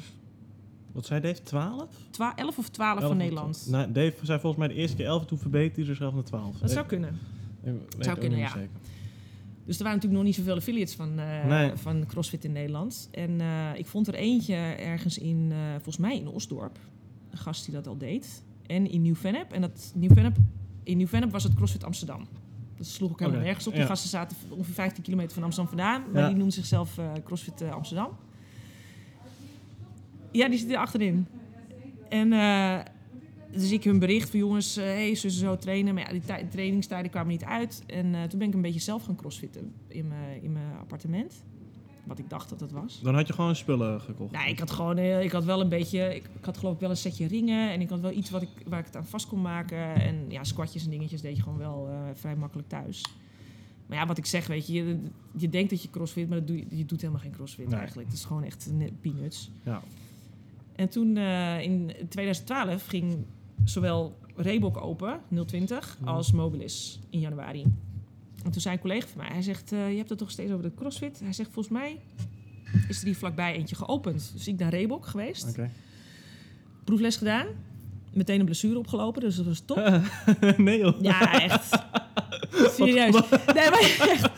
Wat zei Dave? 12? 12, 11 of 12 11 van Nederland. 12? Nou, Dave zei volgens mij de eerste keer 11 en toen verbeterde hij zichzelf naar 12. Dat zou kunnen. ik weet Zou kunnen, ja. zeker. Dus er waren natuurlijk nog niet zoveel affiliates van, eh, Nee. van CrossFit in Nederland. En eh, ik vond er eentje ergens in, eh, volgens mij in Osdorp. Een gast die dat al deed. En in Nieuw-Vennep. En dat Nieuw-Vennep, in Nieuw-Vennep was het CrossFit Amsterdam. Dat sloeg ook helemaal nergens op. Die ja. gasten zaten ongeveer 15 kilometer van Amsterdam vandaan. Maar Ja. die noemden zichzelf eh, CrossFit eh, Amsterdam. Ja, die zit er achterin. En eh, dus ik hun bericht van jongens, eh hey, ze zo trainen? Maar ja, die tij- trainingstijden kwamen niet uit. En toen ben ik een beetje zelf gaan crossfitten in mijn appartement. Wat ik dacht dat het was. Dan had je gewoon spullen gekocht. Nou, ik had gewoon, eh, ik had wel een beetje, ik, ik had geloof ik wel een setje ringen. En ik had wel iets wat ik, waar ik het aan vast kon maken. En ja, squatjes en dingetjes deed je gewoon wel eh, vrij makkelijk thuis. Maar ja, wat ik zeg, weet je, je, je denkt dat je crossfit, maar dat doe je, doet helemaal geen crossfit Nee. eigenlijk. Het is gewoon echt net peanuts. Ja. En toen eh, in 2012 ging zowel Reebok open, 020, Mhm. als Mobilis in januari. En toen zei een collega van mij, hij zegt, eh, je hebt het toch steeds over de CrossFit? Hij zegt, volgens mij is er hier vlakbij eentje geopend. Dus ik naar Reebok geweest, proefles gedaan, meteen een blessure opgelopen, dus dat was top. nee joh. Ja, echt. Serieus. Nee, maar echt.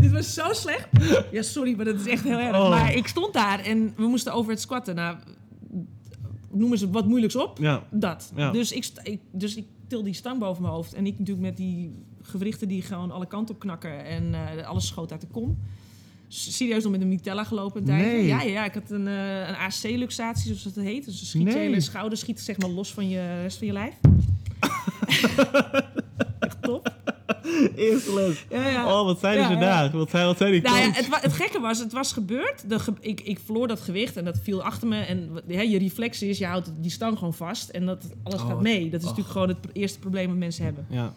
Dit was zo slecht. Ja, sorry, maar dat is echt heel erg. Oh. Maar ik stond daar en we moesten over het squatten. Nou, noemen ze wat moeilijks op. Ja. Dat. Ja. Dus, ik, ik, dus ik til die stang boven mijn hoofd. En ik natuurlijk met die gewrichten die gewoon alle kanten op knakken. En eh, alles schoot uit de kom. Serieus nog met een mitella gelopen een tijdje. Nee. Ja, ja, ja, ik had een, eh, een AC-luxatie, zoals dat heet. Dus schiet je Nee. hele schouder schiet zeg maar los van je rest van je lijf. Echt top. Eerste les. Ja, ja. Oh, wat zijn Ja, ze daar? Wat zijn, wat zijn die Nou het, het gekke was, het was gebeurd. De ge- ik, ik verloor dat gewicht en dat viel achter me. En hè, je reflex is, je houdt die stang gewoon vast. En dat, alles Oh, gaat mee. Dat is oh. natuurlijk gewoon het eerste probleem dat mensen hebben. Ja.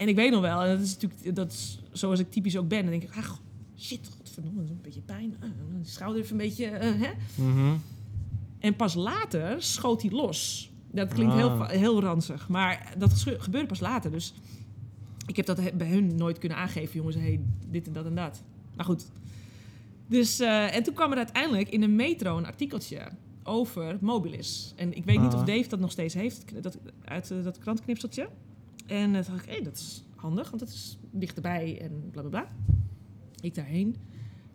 En ik weet nog wel, en dat is natuurlijk dat is zoals ik typisch ook ben. Dan denk ik, ach, shit, godverdomme, een beetje pijn. Ah, de schouder even een beetje, eh, hè. Mhm. En pas later schoot hij los. Dat klinkt heel, Ah. heel ranzig, maar dat gebeurde pas later. Dus ik heb dat bij hun nooit kunnen aangeven, jongens, hey, dit en dat en dat. Maar goed. Dus, eh, en toen kwam er uiteindelijk in de metro een artikeltje over Mobilis. En ik weet niet Ah. of Dave dat nog steeds heeft, dat, uit eh, dat krantknipseltje. En toen dacht ik, hé, dat is handig, want dat is dichterbij en bla bla bla. Ik daarheen.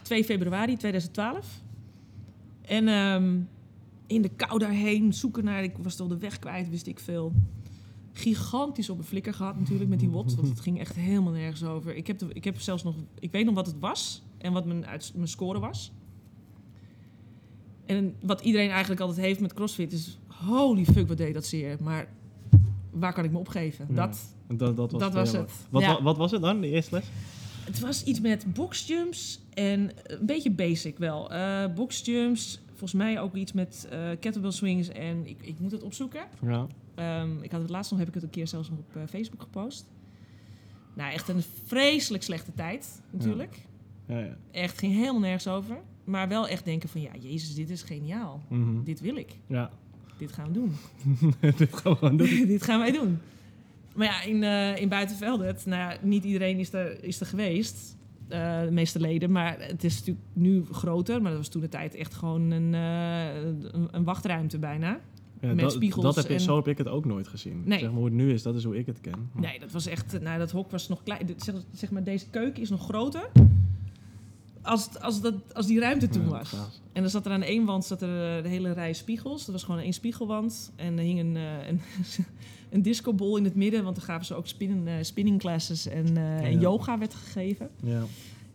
2 februari 2012. En ehm, in de kou daarheen zoeken naar, ik was al de weg kwijt, wist ik veel. Gigantisch op een flikker gehad natuurlijk met die WOT, want het ging echt helemaal nergens over. Ik heb, ik heb zelfs nog, ik weet nog wat het was en wat mijn, uit, mijn score was. En wat iedereen eigenlijk altijd heeft met CrossFit is, holy fuck, wat deed dat zeer. Maar waar kan ik me opgeven? Ja. Dat, Dat, dat was, Dat was ja, het. Wat, Ja. wat was het dan, de eerste les? Het was iets met boxjumps en een beetje basic wel. Eh boxjumps, volgens mij ook iets met eh kettlebell swings en ik, ik moet het opzoeken. Ja. Ehm, ik had het laatst nog, heb ik het een keer zelfs nog op eh, Facebook gepost. Nou, echt een vreselijk slechte tijd natuurlijk. Ja, ja. Echt ging helemaal nergens over. Maar wel echt denken van, ja, jezus, dit is geniaal. Mhm. Dit wil ik. Ja. Dit gaan we doen. Dit gaan we gewoon doen. dit gaan wij doen. Maar ja, in, eh in Buitenveldert, nou ja, niet iedereen is er, is er geweest. eh, de meeste leden. Maar het is natuurlijk nu groter. Maar dat was toen de tijd echt gewoon een, eh, een, wachtruimte bijna. Ja, met dat, spiegels. Dat heb ik, en- zo heb ik het ook nooit gezien. Nee. Zeg maar hoe het nu is, dat is hoe ik het ken. Maar- Nee, dat was echt. Nou, dat hok was nog klein. Zeg, zeg maar, deze keuken is nog groter. Als, als, dat, als die ruimte toen was. En dan zat er aan één wand zat er eh, de hele rij spiegels. Dat was gewoon één spiegelwand. En er hing een, eh, een, een discobol in het midden. Want dan gaven ze ook spinnen, eh, spinning classes en, yoga werd gegeven. Ja.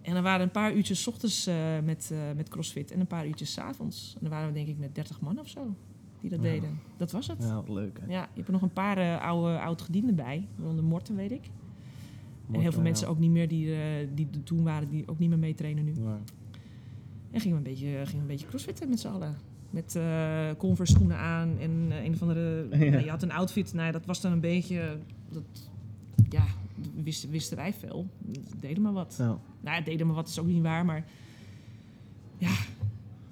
En er waren een paar uurtjes 's ochtends met, met crossfit. En een paar uurtjes 's avonds. En dan waren we denk ik met 30 man of zo die dat Ja. deden. Dat was het. ja, wat leuk hè. Ja, je hebt er nog een paar oude oud-gedienden bij. Waaronder Morten, weet ik. En heel veel mensen ook niet meer die, eh, die er toen waren, die ook niet meer meetrainen nu. Ja. En gingen we een beetje, gingen we een beetje crossfitten met z'n allen. Met eh, Converse schoenen aan en eh, een of andere... Ja. nou, je had een outfit, nou, dat was dan een beetje... Dat, ja, wisten, wisten wij veel. Deden maar wat. Ja. Nou, ja, deden maar wat is ook niet waar, maar... Ja,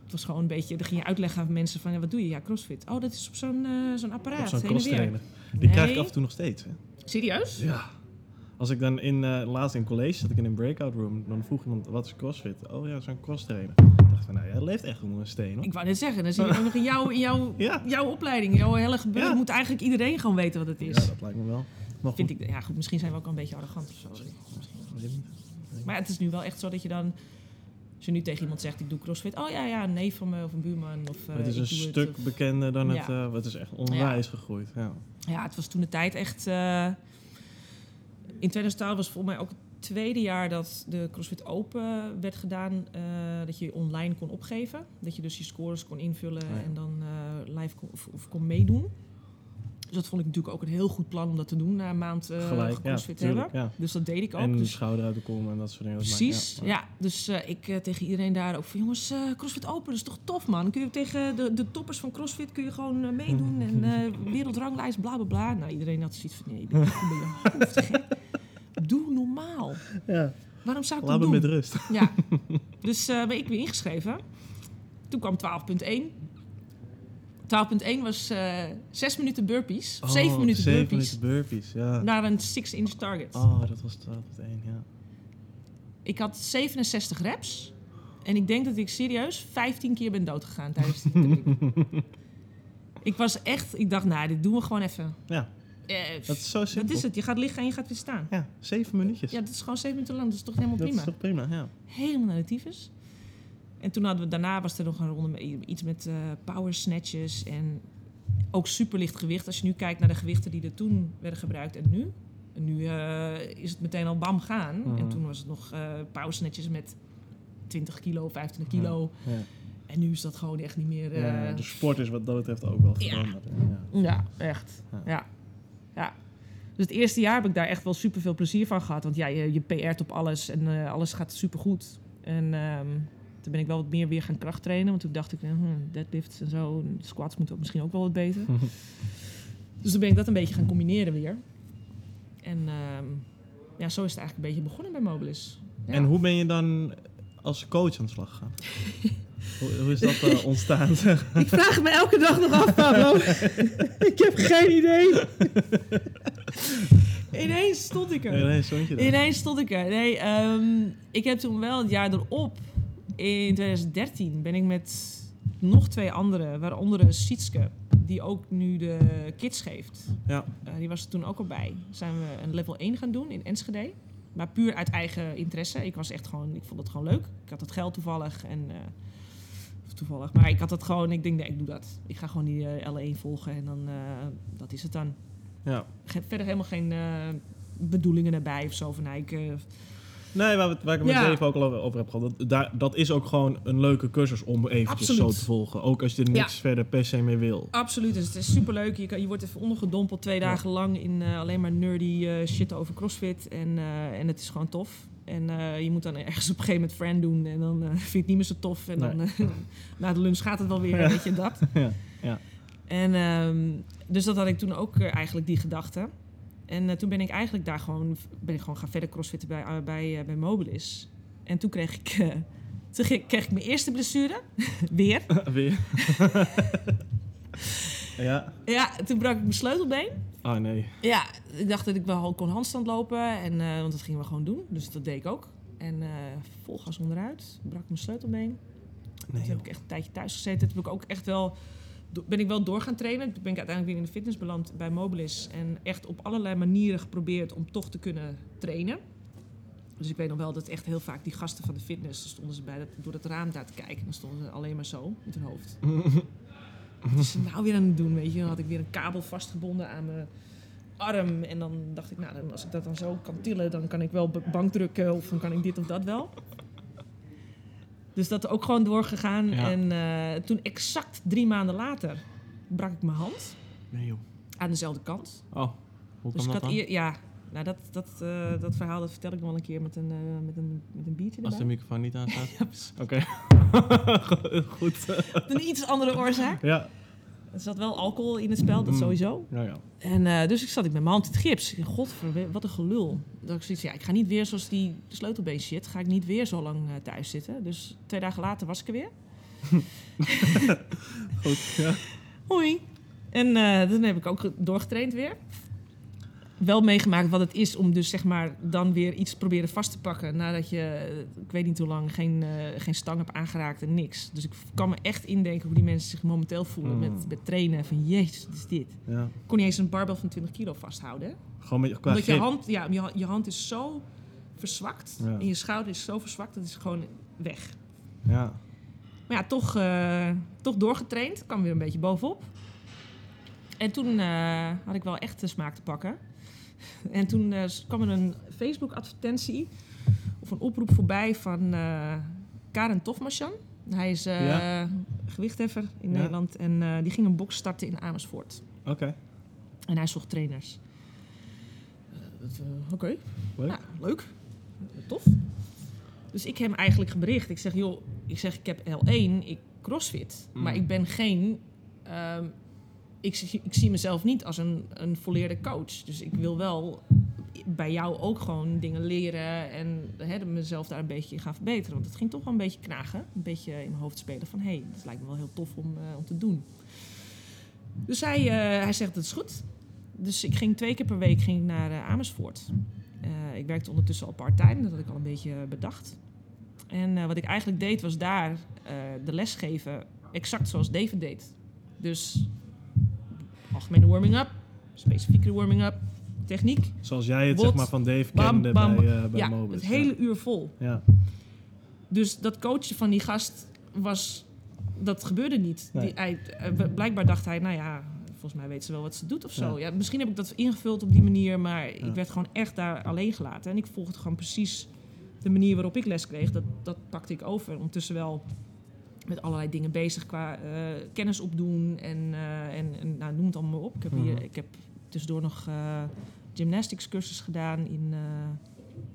het was gewoon een beetje... Dan ging je uitleggen aan mensen van, ja, wat doe je? Ja, crossfit. Oh, dat is op zo'n eh, zo'n apparaat, Op zo'n crosstrainer. Die krijg ik af en toe nog steeds. Hè. Serieus? Ja. Als ik dan in, eh, laatst in college zat ik in een breakout room, dan vroeg iemand, wat is crossfit? Oh ja, zo'n crosstrainer. Ik dacht van, nou, jij leeft echt onder een steen hoor. Ik wou net zeggen, dan zie je ook nog in jouw, in jouw, Ja. jouw opleiding, jouw hele gebeuren, Ja. moet eigenlijk iedereen gewoon weten wat het is. Ja, dat lijkt me wel. Maar Vind goed, ik, ja goed, misschien zijn we ook wel een beetje arrogant of zo. Misschien. Maar het is nu wel echt zo dat je dan, als je nu tegen iemand zegt, ik doe crossfit. Oh ja, ja, een neef van me of een buurman. Of, eh, het is ik een stuk of- bekender dan het, Ja. eh, het is echt onwijs gegroeid. Ja. Ja, het was toen de tijd echt... eh, in 2012 was volgens mij ook het tweede jaar dat de CrossFit Open werd gedaan. eh, dat je online kon opgeven. Dat je dus je scores kon invullen Oh ja. en dan eh, live kon, of, of kon meedoen. Dus dat vond ik natuurlijk ook een heel goed plan om dat te doen na een maand eh Gelijk, ja, CrossFit te hebben. tuurlijk. Ja. Dus dat deed ik ook. En dus schouder uit de kom en dat soort dingen. Precies, ja. Dus eh, ik eh, tegen iedereen daar ook van... jongens, eh, CrossFit Open, dat is toch tof, man? Dan kun je tegen de, de toppers van CrossFit kun je gewoon eh, meedoen... en eh, wereldranglijst, bla, bla, bla. Nou, iedereen had zoiets van... nee, doe je goed bij je hoofd, gek. Doe normaal. Ja. Waarom zou ik Laat dat me doen? met rust. Ja, dus eh, ben ik weer ingeschreven. Toen kwam 12.1. 12.1 was eh 6 minuten burpees. Of 7 Oh, minuten zeven burpees. minuten burpees, ja. Naar een 6-inch target. Oh, dat was 12 tot 1, ja. Ik had 67 reps. En ik denk dat ik serieus 15 keer ben doodgegaan tijdens die training. ik was echt... Ik dacht, nou, dit doen we gewoon even. Ja, Eh, dat is zo simpel. dat is het. Je gaat liggen en je gaat weer staan. Ja, zeven minuutjes. Ja, dat is gewoon 7 minuten lang. Dat is toch helemaal dat prima? is toch prima, ja. Helemaal naar de tyfus. En toen hadden we, daarna was er nog een ronde met iets met eh, power snatches en ook superlicht gewicht. Als je nu kijkt naar de gewichten die er toen werden gebruikt en nu. En nu eh, is het meteen al bam gaan. Mhm. En toen was het nog eh power snatches met 20 kilo, 25 kilo. Ja. En nu is dat gewoon echt niet meer... Ja, de sport is wat dat betreft ook wel veranderd. Ja. ja, echt. Ja. Ja. ja. Dus het eerste jaar heb ik daar echt wel super veel plezier van gehad. Want ja, je, je PR't op alles en alles gaat super goed. En ehm, toen ben ik wel wat meer weer gaan krachttrainen. Want toen dacht ik, hm, deadlifts en zo, en squats moeten ook misschien ook wel wat beter. dus toen ben ik dat een beetje gaan combineren weer. En ehm, ja, zo is het eigenlijk een beetje begonnen bij Mobilis. Ja. En hoe ben je dan als coach aan de slag gegaan? hoe, hoe is dat eh, ontstaan? Ik vraag me elke dag nog af, Pablo. ik heb geen idee. Ineens stond ik er. nee, nee, stond je daar? Ineens stond ik er. Nee, ehm, ik heb toen wel het jaar erop, in 2013, ben ik met nog twee anderen, waaronder Sietske, die ook nu de kids geeft. Ja. Eh, die was er toen ook al bij. Zijn we een level 1 gaan doen in Enschede. Maar puur uit eigen interesse. Ik was echt gewoon, ik vond het gewoon leuk. Ik had het geld toevallig en eh, toevallig, maar ik had het gewoon. Ik denk, nee, ik doe dat. Ik ga gewoon die eh, L1 volgen en dan, dat is het dan. ja. Verder helemaal geen bedoelingen erbij of zo van, nou, ik, Nee, waar, waar ik het met Ja. Dave ook al over, heb gehad. Dat, daar, dat is ook gewoon een leuke cursus om eventjes Absoluut. zo te volgen. Ook als je er niks verder per se mee wil. Absoluut, dus het is superleuk. Je, kan, je wordt even ondergedompeld twee dagen lang in eh, alleen maar nerdy eh, shit over CrossFit. En, eh, en het is gewoon tof. En je moet dan ergens op een gegeven moment friend doen. En dan vind je het niet meer zo tof. En Nee. dan na de lunch gaat het wel weer, Ja. weet je, dat. Ja, ja. En ehm, dus dat had ik toen ook eigenlijk, die gedachte. En eh, toen ben ik eigenlijk daar gewoon, ben ik gewoon gaan verder crossfitten bij, eh, bij, eh, bij Mobilis. En toen kreeg ik, toen kreeg ik mijn eerste blessure. weer. Weer. ja. Ja, toen brak ik mijn sleutelbeen. Ah, nee. Ja, ik dacht dat ik wel kon handstand lopen. En, want dat gingen we gewoon doen. Dus dat deed ik ook. En vol gas onderuit. Brak mijn sleutelbeen. Nee, Toen heb ik echt een tijdje thuis gezeten. Toen heb ik ook echt wel ben ik wel door gaan trainen. Toen ben ik uiteindelijk weer in de fitness beland bij Mobilis. En echt op allerlei manieren geprobeerd om toch te kunnen trainen. Dus ik weet nog wel dat echt heel vaak die gasten van de fitness... dan stonden ze bij dat, door het raam daar te kijken. En dan stonden ze alleen maar zo met hun hoofd. Wat is ze nou weer aan het doen, weet je? Dan had ik weer een kabel vastgebonden aan mijn arm. En dan dacht ik, nou, als ik dat dan zo kan tillen... dan kan ik wel bankdrukken of dan kan ik dit of dat wel. Dus dat ook gewoon doorgegaan. Ja. En eh, toen exact drie maanden later brak ik mijn hand Nee joh. aan dezelfde kant. Oh, hoe Dus ik dat had ja, nou dat, dat, eh, dat verhaal dat vertel ik nog wel een keer met een, eh, met een, met een biertje Als de erbij. microfoon niet aanstaat? Ja. Oké. Goed. Een iets andere oorzaak. Ja. Er zat wel alcohol in het spel, dat Mm. sowieso. Ja, ja. En eh, dus ik zat ik met mijn hand in het gips. Godver, wat een gelul. Dat ik zoiets, ja, ik ga niet weer zoals die sleutelbeen shit, ga ik niet weer zo lang eh, thuis zitten. Dus twee dagen later was ik er weer. Goed. Ja. Hoi. En eh dan heb ik ook doorgetraind weer. Wel meegemaakt wat het is om dus zeg maar dan weer iets proberen vast te pakken nadat je, eh, ik weet niet hoe lang, geen, eh, geen stang hebt aangeraakt en niks. Dus ik kan me echt indenken hoe die mensen zich momenteel voelen Mm. met, met trainen. Van jezus, wat is dit? Ik ja. kon niet eens een barbel van 20 kilo vasthouden. Gewoon met qua Omdat je hand, ja, je, je hand is zo verzwakt Ja. en je schouder is zo verzwakt, dat is gewoon weg. Ja. Maar ja, toch, eh, toch doorgetraind. kwam weer een beetje bovenop. En toen had ik wel echt de smaak te pakken. En toen eh, kwam er een Facebook-advertentie of een oproep voorbij van eh, Karen Tofmasjan. Hij is eh, Ja. gewichtheffer in Ja. Nederland en die ging een box starten in Amersfoort. Oké. En hij zocht trainers. Oké, Leuk. nou, leuk. Tof. Dus ik heb hem eigenlijk gebericht. Ik zeg, joh, ik zeg, ik heb L1, ik crossfit. Mm. Maar ik ben geen... ehm, ik, ik zie mezelf niet als een, een volleerde coach. Dus ik wil wel bij jou ook gewoon dingen leren en hè, mezelf daar een beetje gaan verbeteren. Want het ging toch wel een beetje knagen. Een beetje in mijn hoofd spelen van... hé, hey, dat lijkt me wel heel tof om, eh, om te doen. Dus hij, eh, hij zegt, dat is goed. Dus ik ging twee keer per week ging naar eh, Amersfoort. Ik werkte ondertussen al part-time, dat had ik al een beetje bedacht. En wat ik eigenlijk deed, was daar de les geven exact zoals David deed. Dus algemene warming-up, specifieke warming-up, techniek. Zoals jij het Bot, zeg maar van Dave bam, kende bam, bij, eh bij ja, het hele uur vol. Ja. Dus dat coachen van die gast was... Dat gebeurde niet. Nee. Die, hij, eh, blijkbaar dacht hij, nou ja, volgens mij weet ze wel wat ze doet of zo. Ja. Ja. misschien heb ik dat ingevuld op die manier, maar ik werd gewoon echt daar alleen gelaten. En ik volgde gewoon precies de manier waarop ik les kreeg. Dat, dat pakte ik over. Ondertussen wel met allerlei dingen bezig qua eh, kennis opdoen en, eh, en, en nou, noem het allemaal maar op. Ik heb, hier, Mhm. ik heb tussendoor nog eh gymnastics cursus gedaan in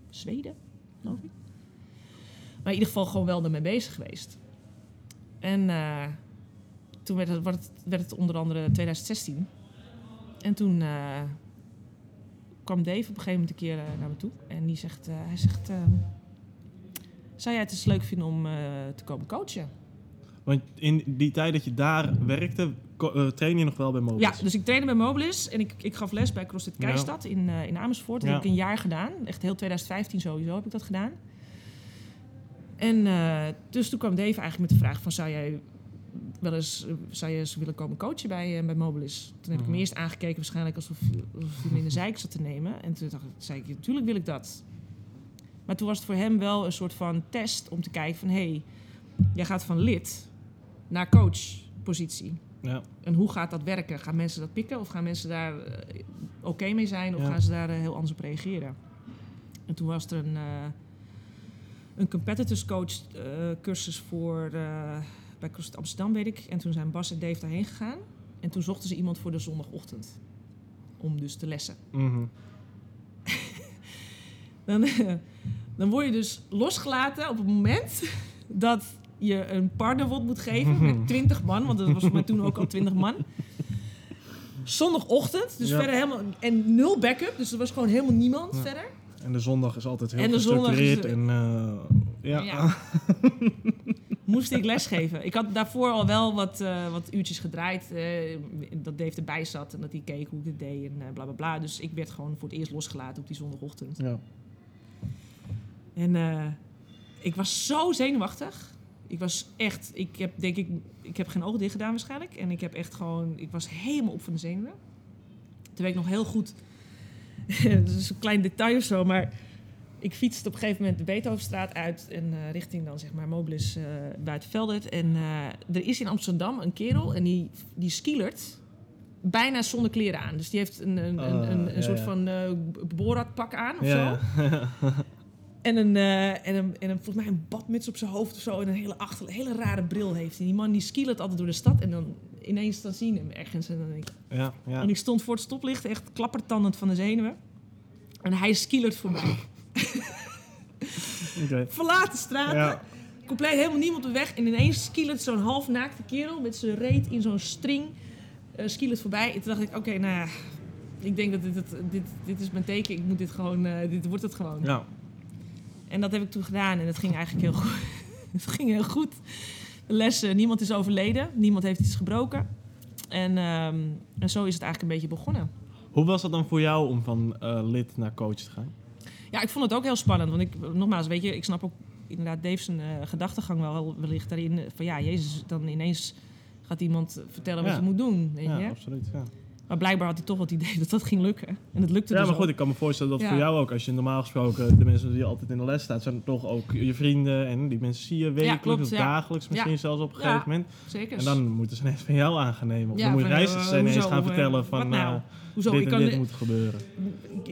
Zweden, geloof ik. Maar in ieder geval gewoon wel ermee bezig geweest. En toen werd het, werd, het, werd het onder andere 2016. En toen kwam Dave op een gegeven moment een keer naar me toe. En die zegt, hij zegt, eh, zou jij het eens leuk vinden om te komen coachen? Want in die tijd dat je daar werkte, eh, train je nog wel bij Mobus? Ja, dus ik trainde bij Mobilis en ik, ik gaf les bij CrossFit Ja. Keistad in, eh, in Amersfoort. Dat Ja. heb ik een jaar gedaan. Echt heel 2015 sowieso heb ik dat gedaan. En eh, dus toen kwam Dave eigenlijk met de vraag van... zou jij wel eens, zou je eens willen komen coachen bij, bij Mobilis? Toen heb ik hem Mhm. eerst aangekeken waarschijnlijk alsof, alsof hij me in de zeik zat te nemen. En toen dacht ik, zei ik, natuurlijk wil ik dat. Maar toen was het voor hem wel een soort van test om te kijken van... hé, hey, jij gaat van lid naar coachpositie. Ja. En hoe gaat dat werken? Gaan mensen dat pikken of gaan mensen daar eh, oké mee zijn of Ja. gaan ze daar eh, heel anders op reageren? En toen was er een, eh, een competitors coach cursus voor bij CrossFit Amsterdam, weet ik. En toen zijn Bas en Dave daarheen gegaan. En toen zochten ze iemand voor de zondagochtend. Om dus te lessen. Mhm. Dan, dan word je dus losgelaten op het moment dat je een partnerwot moet geven met 20 man, want dat was voor mij toen ook al 20 man. Zondagochtend, dus Ja. verder helemaal. En nul backup, dus er was gewoon helemaal niemand Ja. verder. En de zondag is altijd heel En de zondag is- gestructureerd. En, eh, ja. Ja. Moest ik lesgeven. Ik had daarvoor al wel wat, eh, wat uurtjes gedraaid. eh, dat Dave erbij zat en dat hij keek hoe ik het deed en bla bla bla. Dus ik werd gewoon voor het eerst losgelaten op die zondagochtend. Ja. En ik was zo zenuwachtig. Ik was echt, ik heb denk ik, ik heb geen ogen dicht gedaan waarschijnlijk. En ik heb echt gewoon, ik was helemaal op van de zenuwen. Toen weet ik nog heel goed, dat is een klein detail of zo, maar ik fietste op een gegeven moment de Beethovenstraat uit en eh, richting dan zeg maar Mobilis eh buiten Veldert. En eh, er is in Amsterdam een kerel en die, die skilert bijna zonder kleren aan. Dus die heeft een, een, een, Ah, een, een ja, soort ja. van Borat-pak aan of zo. Ja, ja. En een, eh, en, een, en een, volgens mij een badmuts op zijn hoofd of zo. En een hele, achter, hele rare bril heeft hij. Die man die skilert altijd door de stad. En dan ineens dan zien hem ergens. En, dan denk ik, ja, ja. en ik stond voor het stoplicht echt klappertandend van de zenuwen. En hij skilert voor mij. De straat. Ja. Compleet helemaal niemand op de weg. En ineens skilert zo'n halfnaakte kerel met zijn reet in zo'n string. skilert voorbij. En toen dacht ik, oké, nou ja. Ik denk dat dit, het- dit, dit is mijn teken. Ik moet dit gewoon, eh, dit wordt het gewoon. Ja. En dat heb ik toen gedaan en het ging eigenlijk heel goed. het ging heel goed. De lessen, niemand is overleden, niemand heeft iets gebroken. En, ehm, en zo is het eigenlijk een beetje begonnen. Hoe was dat dan voor jou om van eh, lid naar coach te gaan? Ja, ik vond het ook heel spannend. Want ik, nogmaals, weet je, ik snap ook inderdaad Dave's uh, gedachtegang wel wellicht daarin. eh, Van ja, Jezus, dan ineens gaat iemand vertellen wat Ja. je moet doen. Weet Ja, je? absoluut. Ja, Maar blijkbaar had hij toch het idee dat dat ging lukken. En het lukte ja dus maar goed, ook. ik kan me voorstellen dat Ja. voor jou ook, als je normaal gesproken de mensen die altijd in de les staan, zijn toch ook je vrienden en die mensen zie je wekelijks of dagelijks misschien zelfs op een gegeven moment. Zeker. En dan moeten ze ineens van jou aangenemen. Of dan moet je reizigers eh, ineens gaan eh, vertellen van nou? eh, Hoezo? dit Ik en kan, dit moet gebeuren.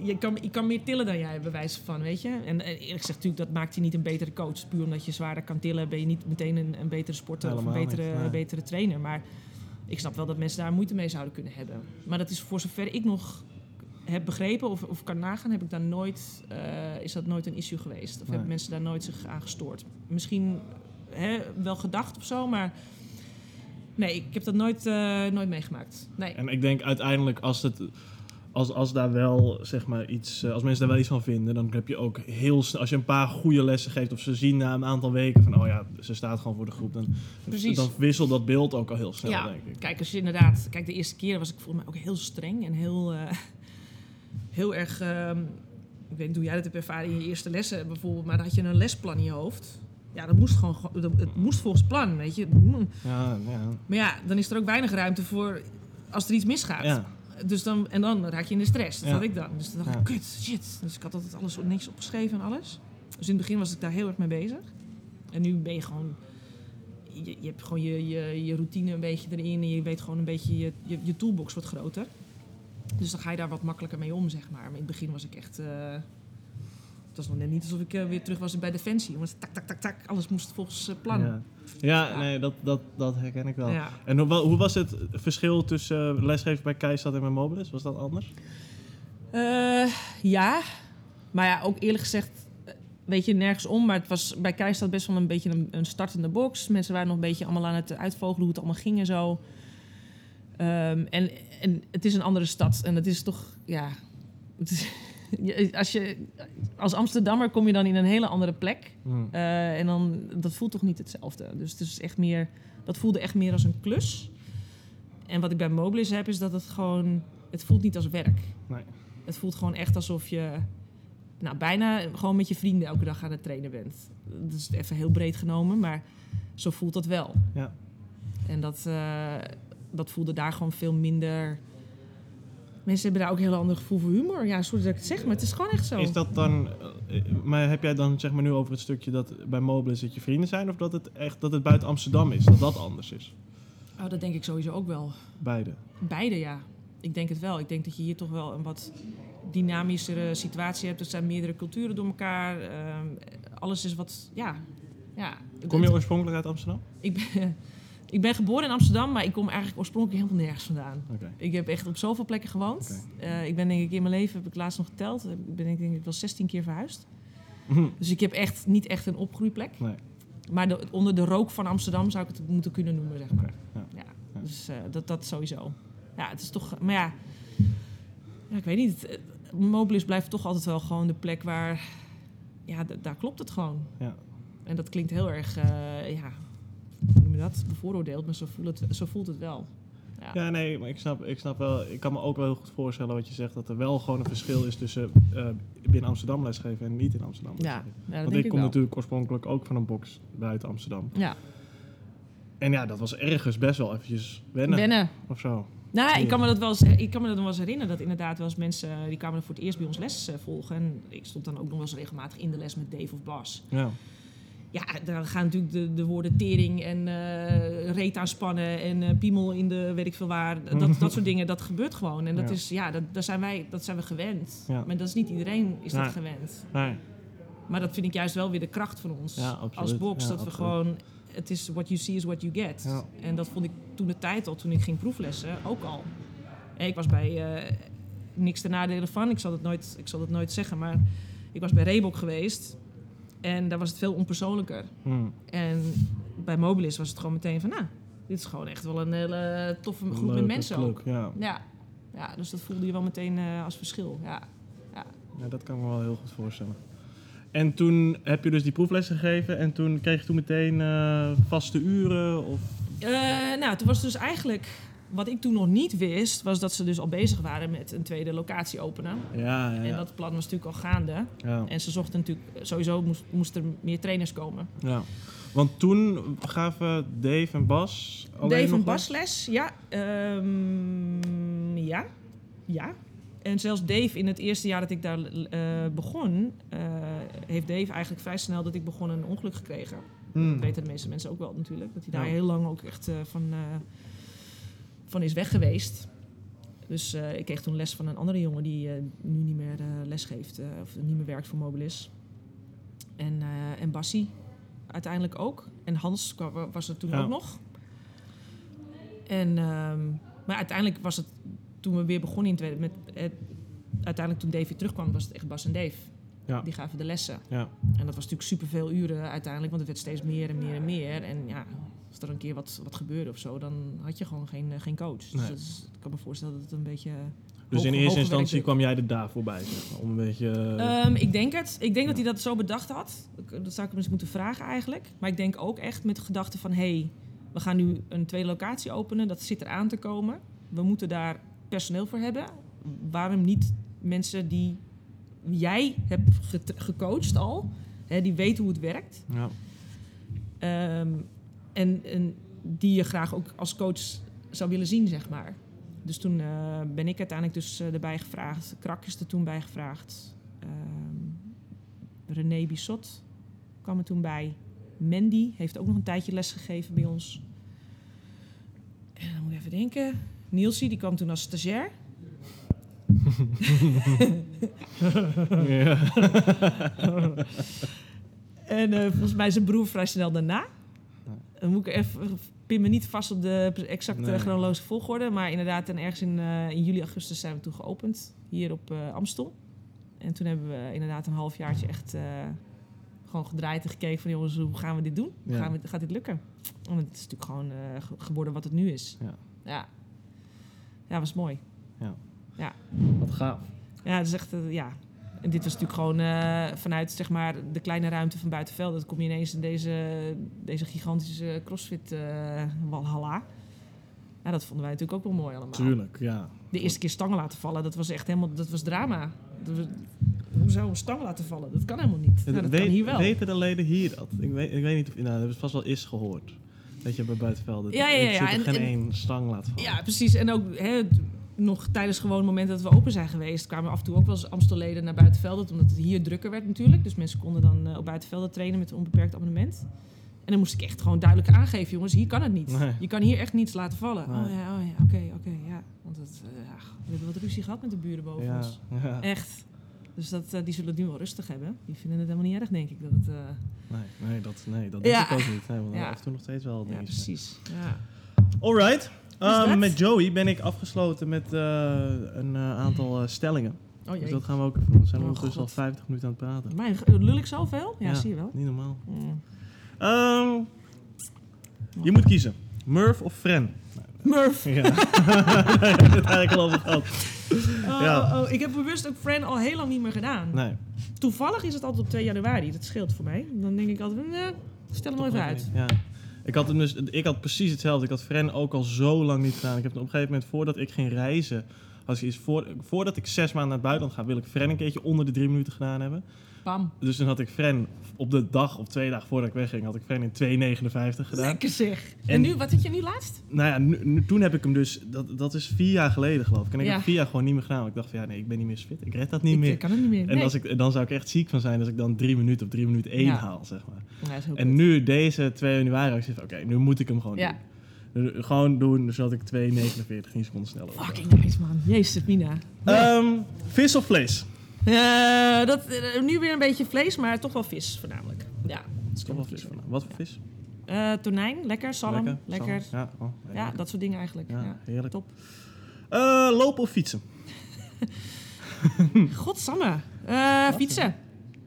je, kan, je kan meer tillen dan jij, bij wijze van, weet je. En, en eerlijk gezegd, natuurlijk, dat maakt je niet een betere coach. Puur omdat je zwaarder kan tillen, ben je niet meteen een, een betere sporter Helemaal of een betere, niet, nee. betere trainer. Maar ik snap wel dat mensen daar moeite mee zouden kunnen hebben. Maar dat is voor zover ik nog heb begrepen of, of kan nagaan, heb ik daar nooit, eh, is dat nooit een issue geweest. Of Nee. hebben mensen daar nooit zich aan gestoord. Misschien hè, wel gedacht of zo, maar nee, ik heb dat nooit, eh, nooit meegemaakt. Nee. En ik denk uiteindelijk als het. Als, als daar wel, zeg maar, iets, eh, als mensen daar wel iets van vinden, dan heb je ook heel snel, als je een paar goede lessen geeft, of ze zien na een aantal weken van, oh ja, ze staat gewoon voor de groep, dan, Precies. dan wisselt dat beeld ook al heel snel, ja, denk ik. kijk, als je inderdaad... Kijk, de eerste keer was ik volgens mij ook heel streng en heel, eh, heel erg... ehm, ik weet niet hoe jij dat hebt ervaren in je eerste lessen bijvoorbeeld, maar dan had je een lesplan in je hoofd. Ja, dat moest gewoon, het moest volgens plan, weet je. Ja, ja. Maar ja, dan is er ook weinig ruimte voor als er iets misgaat. ja. Dus dan, en dan raak je in de stress. Dat Ja. had ik dan. Dus dan dacht ik, kut, shit. Dus ik had altijd alles niks opgeschreven en alles. Dus in het begin was ik daar heel erg mee bezig. En nu ben je gewoon... Je, je hebt gewoon je, je, je routine een beetje erin. En je weet gewoon een beetje... Je, je, je toolbox wordt groter. Dus dan ga je daar wat makkelijker mee om, zeg maar. Maar in het begin was ik echt... eh, het was nog net niet alsof ik eh, weer terug was bij Defensie. Want tak, tak, tak, tak. Alles moest volgens eh, plan. Ja, ja, nee, dat, dat, dat herken ik wel. Ja. En hoe, hoe was het verschil tussen eh, lesgeven bij Keistad en bij Mobilis? Was dat anders? Eh, ja, maar ja, ook eerlijk gezegd, eh, weet je, nergens om. Maar het was bij Keistad best wel een beetje een, een startende box. Mensen waren nog een beetje allemaal aan het uitvogelen hoe het allemaal ging en zo. Ehm, en, en het is een andere stad en het is toch, ja... Het is, als, je, als Amsterdammer kom je dan in een hele andere plek. Hm. Eh, en dan, dat voelt toch niet hetzelfde. Dus het is echt meer, dat voelde echt meer als een klus. En wat ik bij Mobilis heb, is dat het gewoon, het voelt niet als werk. Nee. Het voelt gewoon echt alsof je, nou bijna gewoon met je vrienden elke dag aan het trainen bent. Dat is even heel breed genomen, maar zo voelt dat wel. Ja. En dat, eh, dat voelde daar gewoon veel minder. Mensen hebben daar ook een heel ander gevoel voor humor. Ja, sorry dat ik het zeg, maar het is gewoon echt zo. Is dat dan, eh, maar heb jij dan zeg maar nu over het stukje dat bij Mobilis dat je vrienden zijn of dat het echt dat het buiten Amsterdam is, dat dat anders is? Oh, dat denk ik sowieso ook wel. Beide. Beide, ja. Ik denk het wel. Ik denk dat je hier toch wel een wat dynamischere situatie hebt. Er zijn meerdere culturen door elkaar. Ehm, alles is wat, ja. ja. Kom je oorspronkelijk uit Amsterdam? Ik ben, ik ben geboren in Amsterdam, maar ik kom eigenlijk oorspronkelijk helemaal nergens vandaan. Ik heb echt op zoveel plekken gewoond. Eh, ik ben denk ik in mijn leven, heb ik laatst nog geteld, ik ben ik, denk ik wel 16 keer verhuisd. Dus ik heb echt niet echt een opgroeiplek. Nee. Maar de- onder de rook van Amsterdam zou ik het moeten kunnen noemen, zeg maar. Ja. Dus eh, dat, dat sowieso. Ja, het is toch... Maar ja, ja ik weet niet. Mobilis blijft toch altijd wel gewoon de plek waar... Ja, daar klopt het gewoon. Ja. En dat klinkt heel erg, eh, ja, noem je dat? Bevooroordeeld, maar zo voelt het, zo voelt het wel. Ja. Ja, nee, maar ik snap, ik snap wel. Ik kan me ook wel heel goed voorstellen wat je zegt. Dat er wel gewoon een verschil is tussen eh, binnen Amsterdam lesgeven en niet in Amsterdam Ja, lesgeven. ja, dat Want denk ik ik kom wel. natuurlijk oorspronkelijk ook van een box buiten Amsterdam. Ja, En ja, dat was ergens best wel eventjes wennen, wennen. of zo. Nou, ik Ja. kan me dat wel eens, ik kan me dat nog wel eens herinneren dat inderdaad wel eens mensen eh, die kwamen voor het eerst bij ons les eh, volgen. En ik stond dan ook nog wel eens regelmatig in de les met Dave of Bas. Ja, Ja, daar gaan natuurlijk de, de woorden tering en eh reet aanspannen en eh, piemel in de weet ik veel waar. Dat, dat soort dingen, dat gebeurt gewoon. En dat Ja. is, ja, dat, daar zijn wij, dat zijn we gewend. Ja. Maar dat is niet iedereen is dat gewend. nee. Maar dat vind ik juist wel weer de kracht van ons Ja, als box. Dat we absoluut. gewoon, het is what you see is what you get. En dat vond ik toen de tijd al, toen ik ging proeflessen, ook al. En ik was bij, eh, niks te nadelen van, ik zal, het nooit, ik zal het nooit zeggen, maar ik was bij Reebok geweest. En daar was het veel onpersoonlijker. Hm. En bij Mobilis was het gewoon meteen van, nou, dit is gewoon echt wel een hele toffe groep met mensen ook. Ja. Ja. ja, dus dat voelde je wel meteen eh, als verschil. Ja. ja, dat kan ik me wel heel goed voorstellen. En toen heb je dus die proeflessen gegeven en toen kreeg je toen meteen eh, vaste uren? Of... Eh, nou, toen was dus eigenlijk, wat ik toen nog niet wist, was dat ze dus al bezig waren met een tweede locatie openen. Ja, ja, En dat plan was natuurlijk al gaande. En ze zochten natuurlijk, sowieso moest, moesten er meer trainers komen. ja. Want toen gaven Dave en Bas alleen Dave nog een les? ja. Ehm, ja. Ja. En zelfs Dave, in het eerste jaar dat ik daar eh, begon, eh, heeft Dave eigenlijk vrij snel dat ik begon een ongeluk gekregen. Hmm. Dat weten de meeste mensen ook wel natuurlijk. Dat hij daar heel lang ook echt eh, van, van is weg geweest. Dus eh, ik kreeg toen les van een andere jongen die eh, nu niet meer eh, les geeft. of niet meer werkt voor Mobilis. En, en Bassie uiteindelijk ook. En Hans was er toen Ja. ook nog. En, ehm, maar uiteindelijk was het, toen we weer begonnen in met, uiteindelijk toen Dave weer terugkwam, was het echt Bas en Dave. Ja. Die gaven de lessen. Ja. En dat was natuurlijk superveel uren uiteindelijk, want het werd steeds meer en meer en meer. En ja, als er een keer wat, wat gebeurde of zo, dan had je gewoon geen, eh, geen coach. Dus Nee. ik kan me voorstellen dat het een beetje... Dus hoog- in eerste instantie kwam jij er daar voorbij, zeg maar, om een beetje... eh, Ehm, ik denk het. Ik denk dat hij dat zo bedacht had. Dat zou ik hem eens moeten vragen eigenlijk. Maar ik denk ook echt met de gedachte van... hé, hey, we gaan nu een tweede locatie openen. Dat zit eraan te komen. We moeten daar personeel voor hebben. Waarom niet mensen die jij hebt gecoacht al... Hè, die weten hoe het werkt... ja. Ehm, en, en die je graag ook als coach zou willen zien, zeg maar. Dus toen eh, ben ik uiteindelijk dus eh, erbij gevraagd. Krak is er toen bij gevraagd. Ehm, René Bissot kwam er toen bij. Mandy heeft ook nog een tijdje les gegeven bij ons. En dan moet ik even denken. Nielsie, die kwam toen als stagiair. En eh, volgens mij zijn broer vrij snel daarna. Dan moet ik even, pin me niet vast op de exacte Nee. chronologische volgorde. Maar inderdaad, en ergens in, eh, in juli, augustus zijn we toen geopend. Hier op eh, Amstel. En toen hebben we inderdaad een halfjaartje echt eh, gewoon gedraaid en gekeken van... jongens, hoe gaan we dit doen? Ja. gaan we, gaat dit lukken? En het is natuurlijk gewoon ge- geworden wat het nu is. Ja. Ja, ja was mooi. Wat gaaf. Ja, het is echt, ja. En dit was natuurlijk gewoon eh, vanuit zeg maar, de kleine ruimte van buitenveld. Dan kom je ineens in deze, deze gigantische crossfit eh walhalla. Ja, dat vonden wij natuurlijk ook wel mooi allemaal. Tuurlijk, ja. De eerste keer stangen laten vallen, dat was echt helemaal, dat was drama. Dat was- hoe zou een stang laten vallen? Dat kan helemaal niet. Nou, dat weet, kan hier wel. Weten de leden hier dat? Ik weet, ik weet niet of... Nou, dat hebben vast wel eens gehoord. Dat je bij buitenvelden... Ja, ja, ja, en- geen en- één stang laat vallen. Ja, precies. En ook hè, nog tijdens gewoon momenten dat we open zijn geweest, kwamen af en toe ook wel eens Amstelleden naar buitenvelden, omdat het hier drukker werd natuurlijk. Dus mensen konden dan eh, op buitenvelden trainen met een onbeperkt abonnement. En dan moest ik echt gewoon duidelijk aangeven, jongens, hier kan het niet. Nee. Je kan hier echt niets laten vallen. Nee. Oh ja, oh ja, oké, oké, ja. Want het, eh, we hebben wat ruzie gehad met de buren boven ja, ons. ja. Echt. Dus dat, eh, die zullen het nu wel rustig hebben. Die vinden het helemaal niet erg, denk ik. Dat het, Nee, nee, dat, nee, dat Ja. denk ik ook niet. Nee, want Ja. af en toe nog steeds wel ja, dingen. precies. Ja. Alright. Dus Dat? met Joey ben ik afgesloten met eh, een eh, aantal eh, stellingen. Oh Dus dat gaan we ook even doen. We zijn Oh, ondertussen al God. 50 minuten aan het praten. Mijn, lul ik zoveel? Ja, Ja. zie je wel. Niet normaal. Mm. Ehm, je moet kiezen. Murph of Fren? Murph. Ja. Het eigenlijk al over gehad. Oh, Ja. oh, oh, ik heb bewust ook Fran al heel lang niet meer gedaan. Nee. Toevallig is het altijd op 2 januari. Dat scheelt voor mij. Dan denk ik altijd, nee, stel hem even uit. Ja. Ik had, dus, ik had precies hetzelfde. Ik had Fren ook al zo lang niet gedaan. Ik heb op een gegeven moment, voordat ik ging reizen... Als is voor, voordat ik zes maanden naar het buitenland ga, wil ik Fren een keertje onder de drie minuten gedaan hebben. Bam. Dus dan had ik Fren op de dag of twee dagen voordat ik wegging, had ik Fren in 2,59 gedaan. Lekker zeg. En, En- nu, wat had je nu laatst? Nou ja, nu, nu- toen heb ik hem dus, dat, dat is vier jaar geleden geloof ik. En ik Ja. heb vier jaar gewoon niet meer gedaan. Want ik dacht van ja, nee, ik ben niet meer fit. Ik red dat niet ik meer. kan het niet meer. En Nee. als ik, dan zou ik echt ziek van zijn als ik dan drie minuten of drie minuten één Ja. haal, zeg maar. Ja, En nu, deze 2 januari, ik van, oké, nu moet ik hem gewoon doen. Gewoon doen, zodat ik 2,49, 10 seconden sneller. Fucking nice, man. Jezus, Mina. Ehm, vis of vlees? Eh, dat, eh, nu weer een beetje vlees, maar toch wel vis voornamelijk. Ja, is toch wel vis van. Wat voor vis? Eh, tonijn, lekker. Zalm, lekker. zalm. Ja, oh, Ja, dat soort dingen eigenlijk. Ja, Ja. heerlijk. Top. Lopen of fietsen? Godsamme. Fietsen.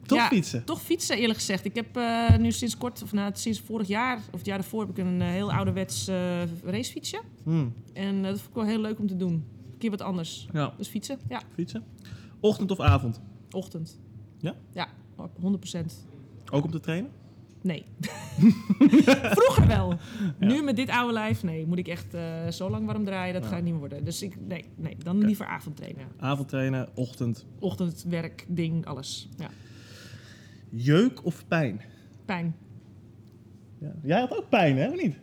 Toch Ja, fietsen? Toch fietsen, eerlijk gezegd. Ik heb nu sinds kort, of nou, sinds vorig jaar, of het jaar daarvoor, heb ik een heel ouderwets eh racefietsje. Hmm, En dat vond ik wel heel leuk om te doen. Een keer wat anders. Ja, Dus fietsen, ja. fietsen. Ochtend of avond? Ochtend. Ja? Ja, 100%. Ook om te trainen? Nee. Vroeger wel. Ja. Nu met dit oude lijf, nee. Moet ik echt eh, zo lang warm draaien, dat Ja. gaat niet meer worden. Dus ik, nee, nee dan Oké. liever avondtrainen. Avond trainen, ochtend. Ochtend, werk, ding, alles. Ja. Jeuk of pijn? Pijn. Ja. Jij had ook pijn, hè? Of niet?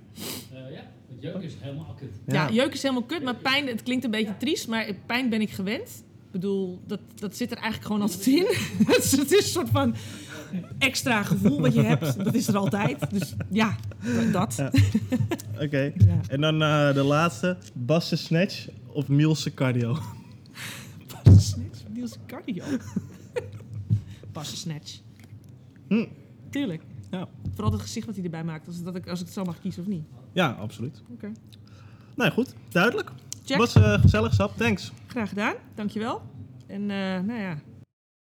Eh, ja, jeuk is helemaal kut. Ja. jeuk is helemaal kut, maar pijn, het klinkt een beetje triest, maar pijn ben ik gewend. Ik bedoel, dat, dat zit er eigenlijk gewoon altijd in. het is het is een soort van extra gevoel wat je hebt. Dat is er altijd. Dus ja, dat. Ja. Oké. Ja. En dan eh, de laatste. Bassen snatch of Mielse cardio? Snatch, Niels cardio. Passen snatch. Hm. Tuurlijk. Ja. Vooral het gezicht wat hij erbij maakt, als, dat ik, als ik het zo mag kiezen of niet. Ja, absoluut. Oké. Nou goed, duidelijk. Check. Was eh, gezellig, Sap. Thanks. Graag gedaan, dankjewel. En eh, nou ja,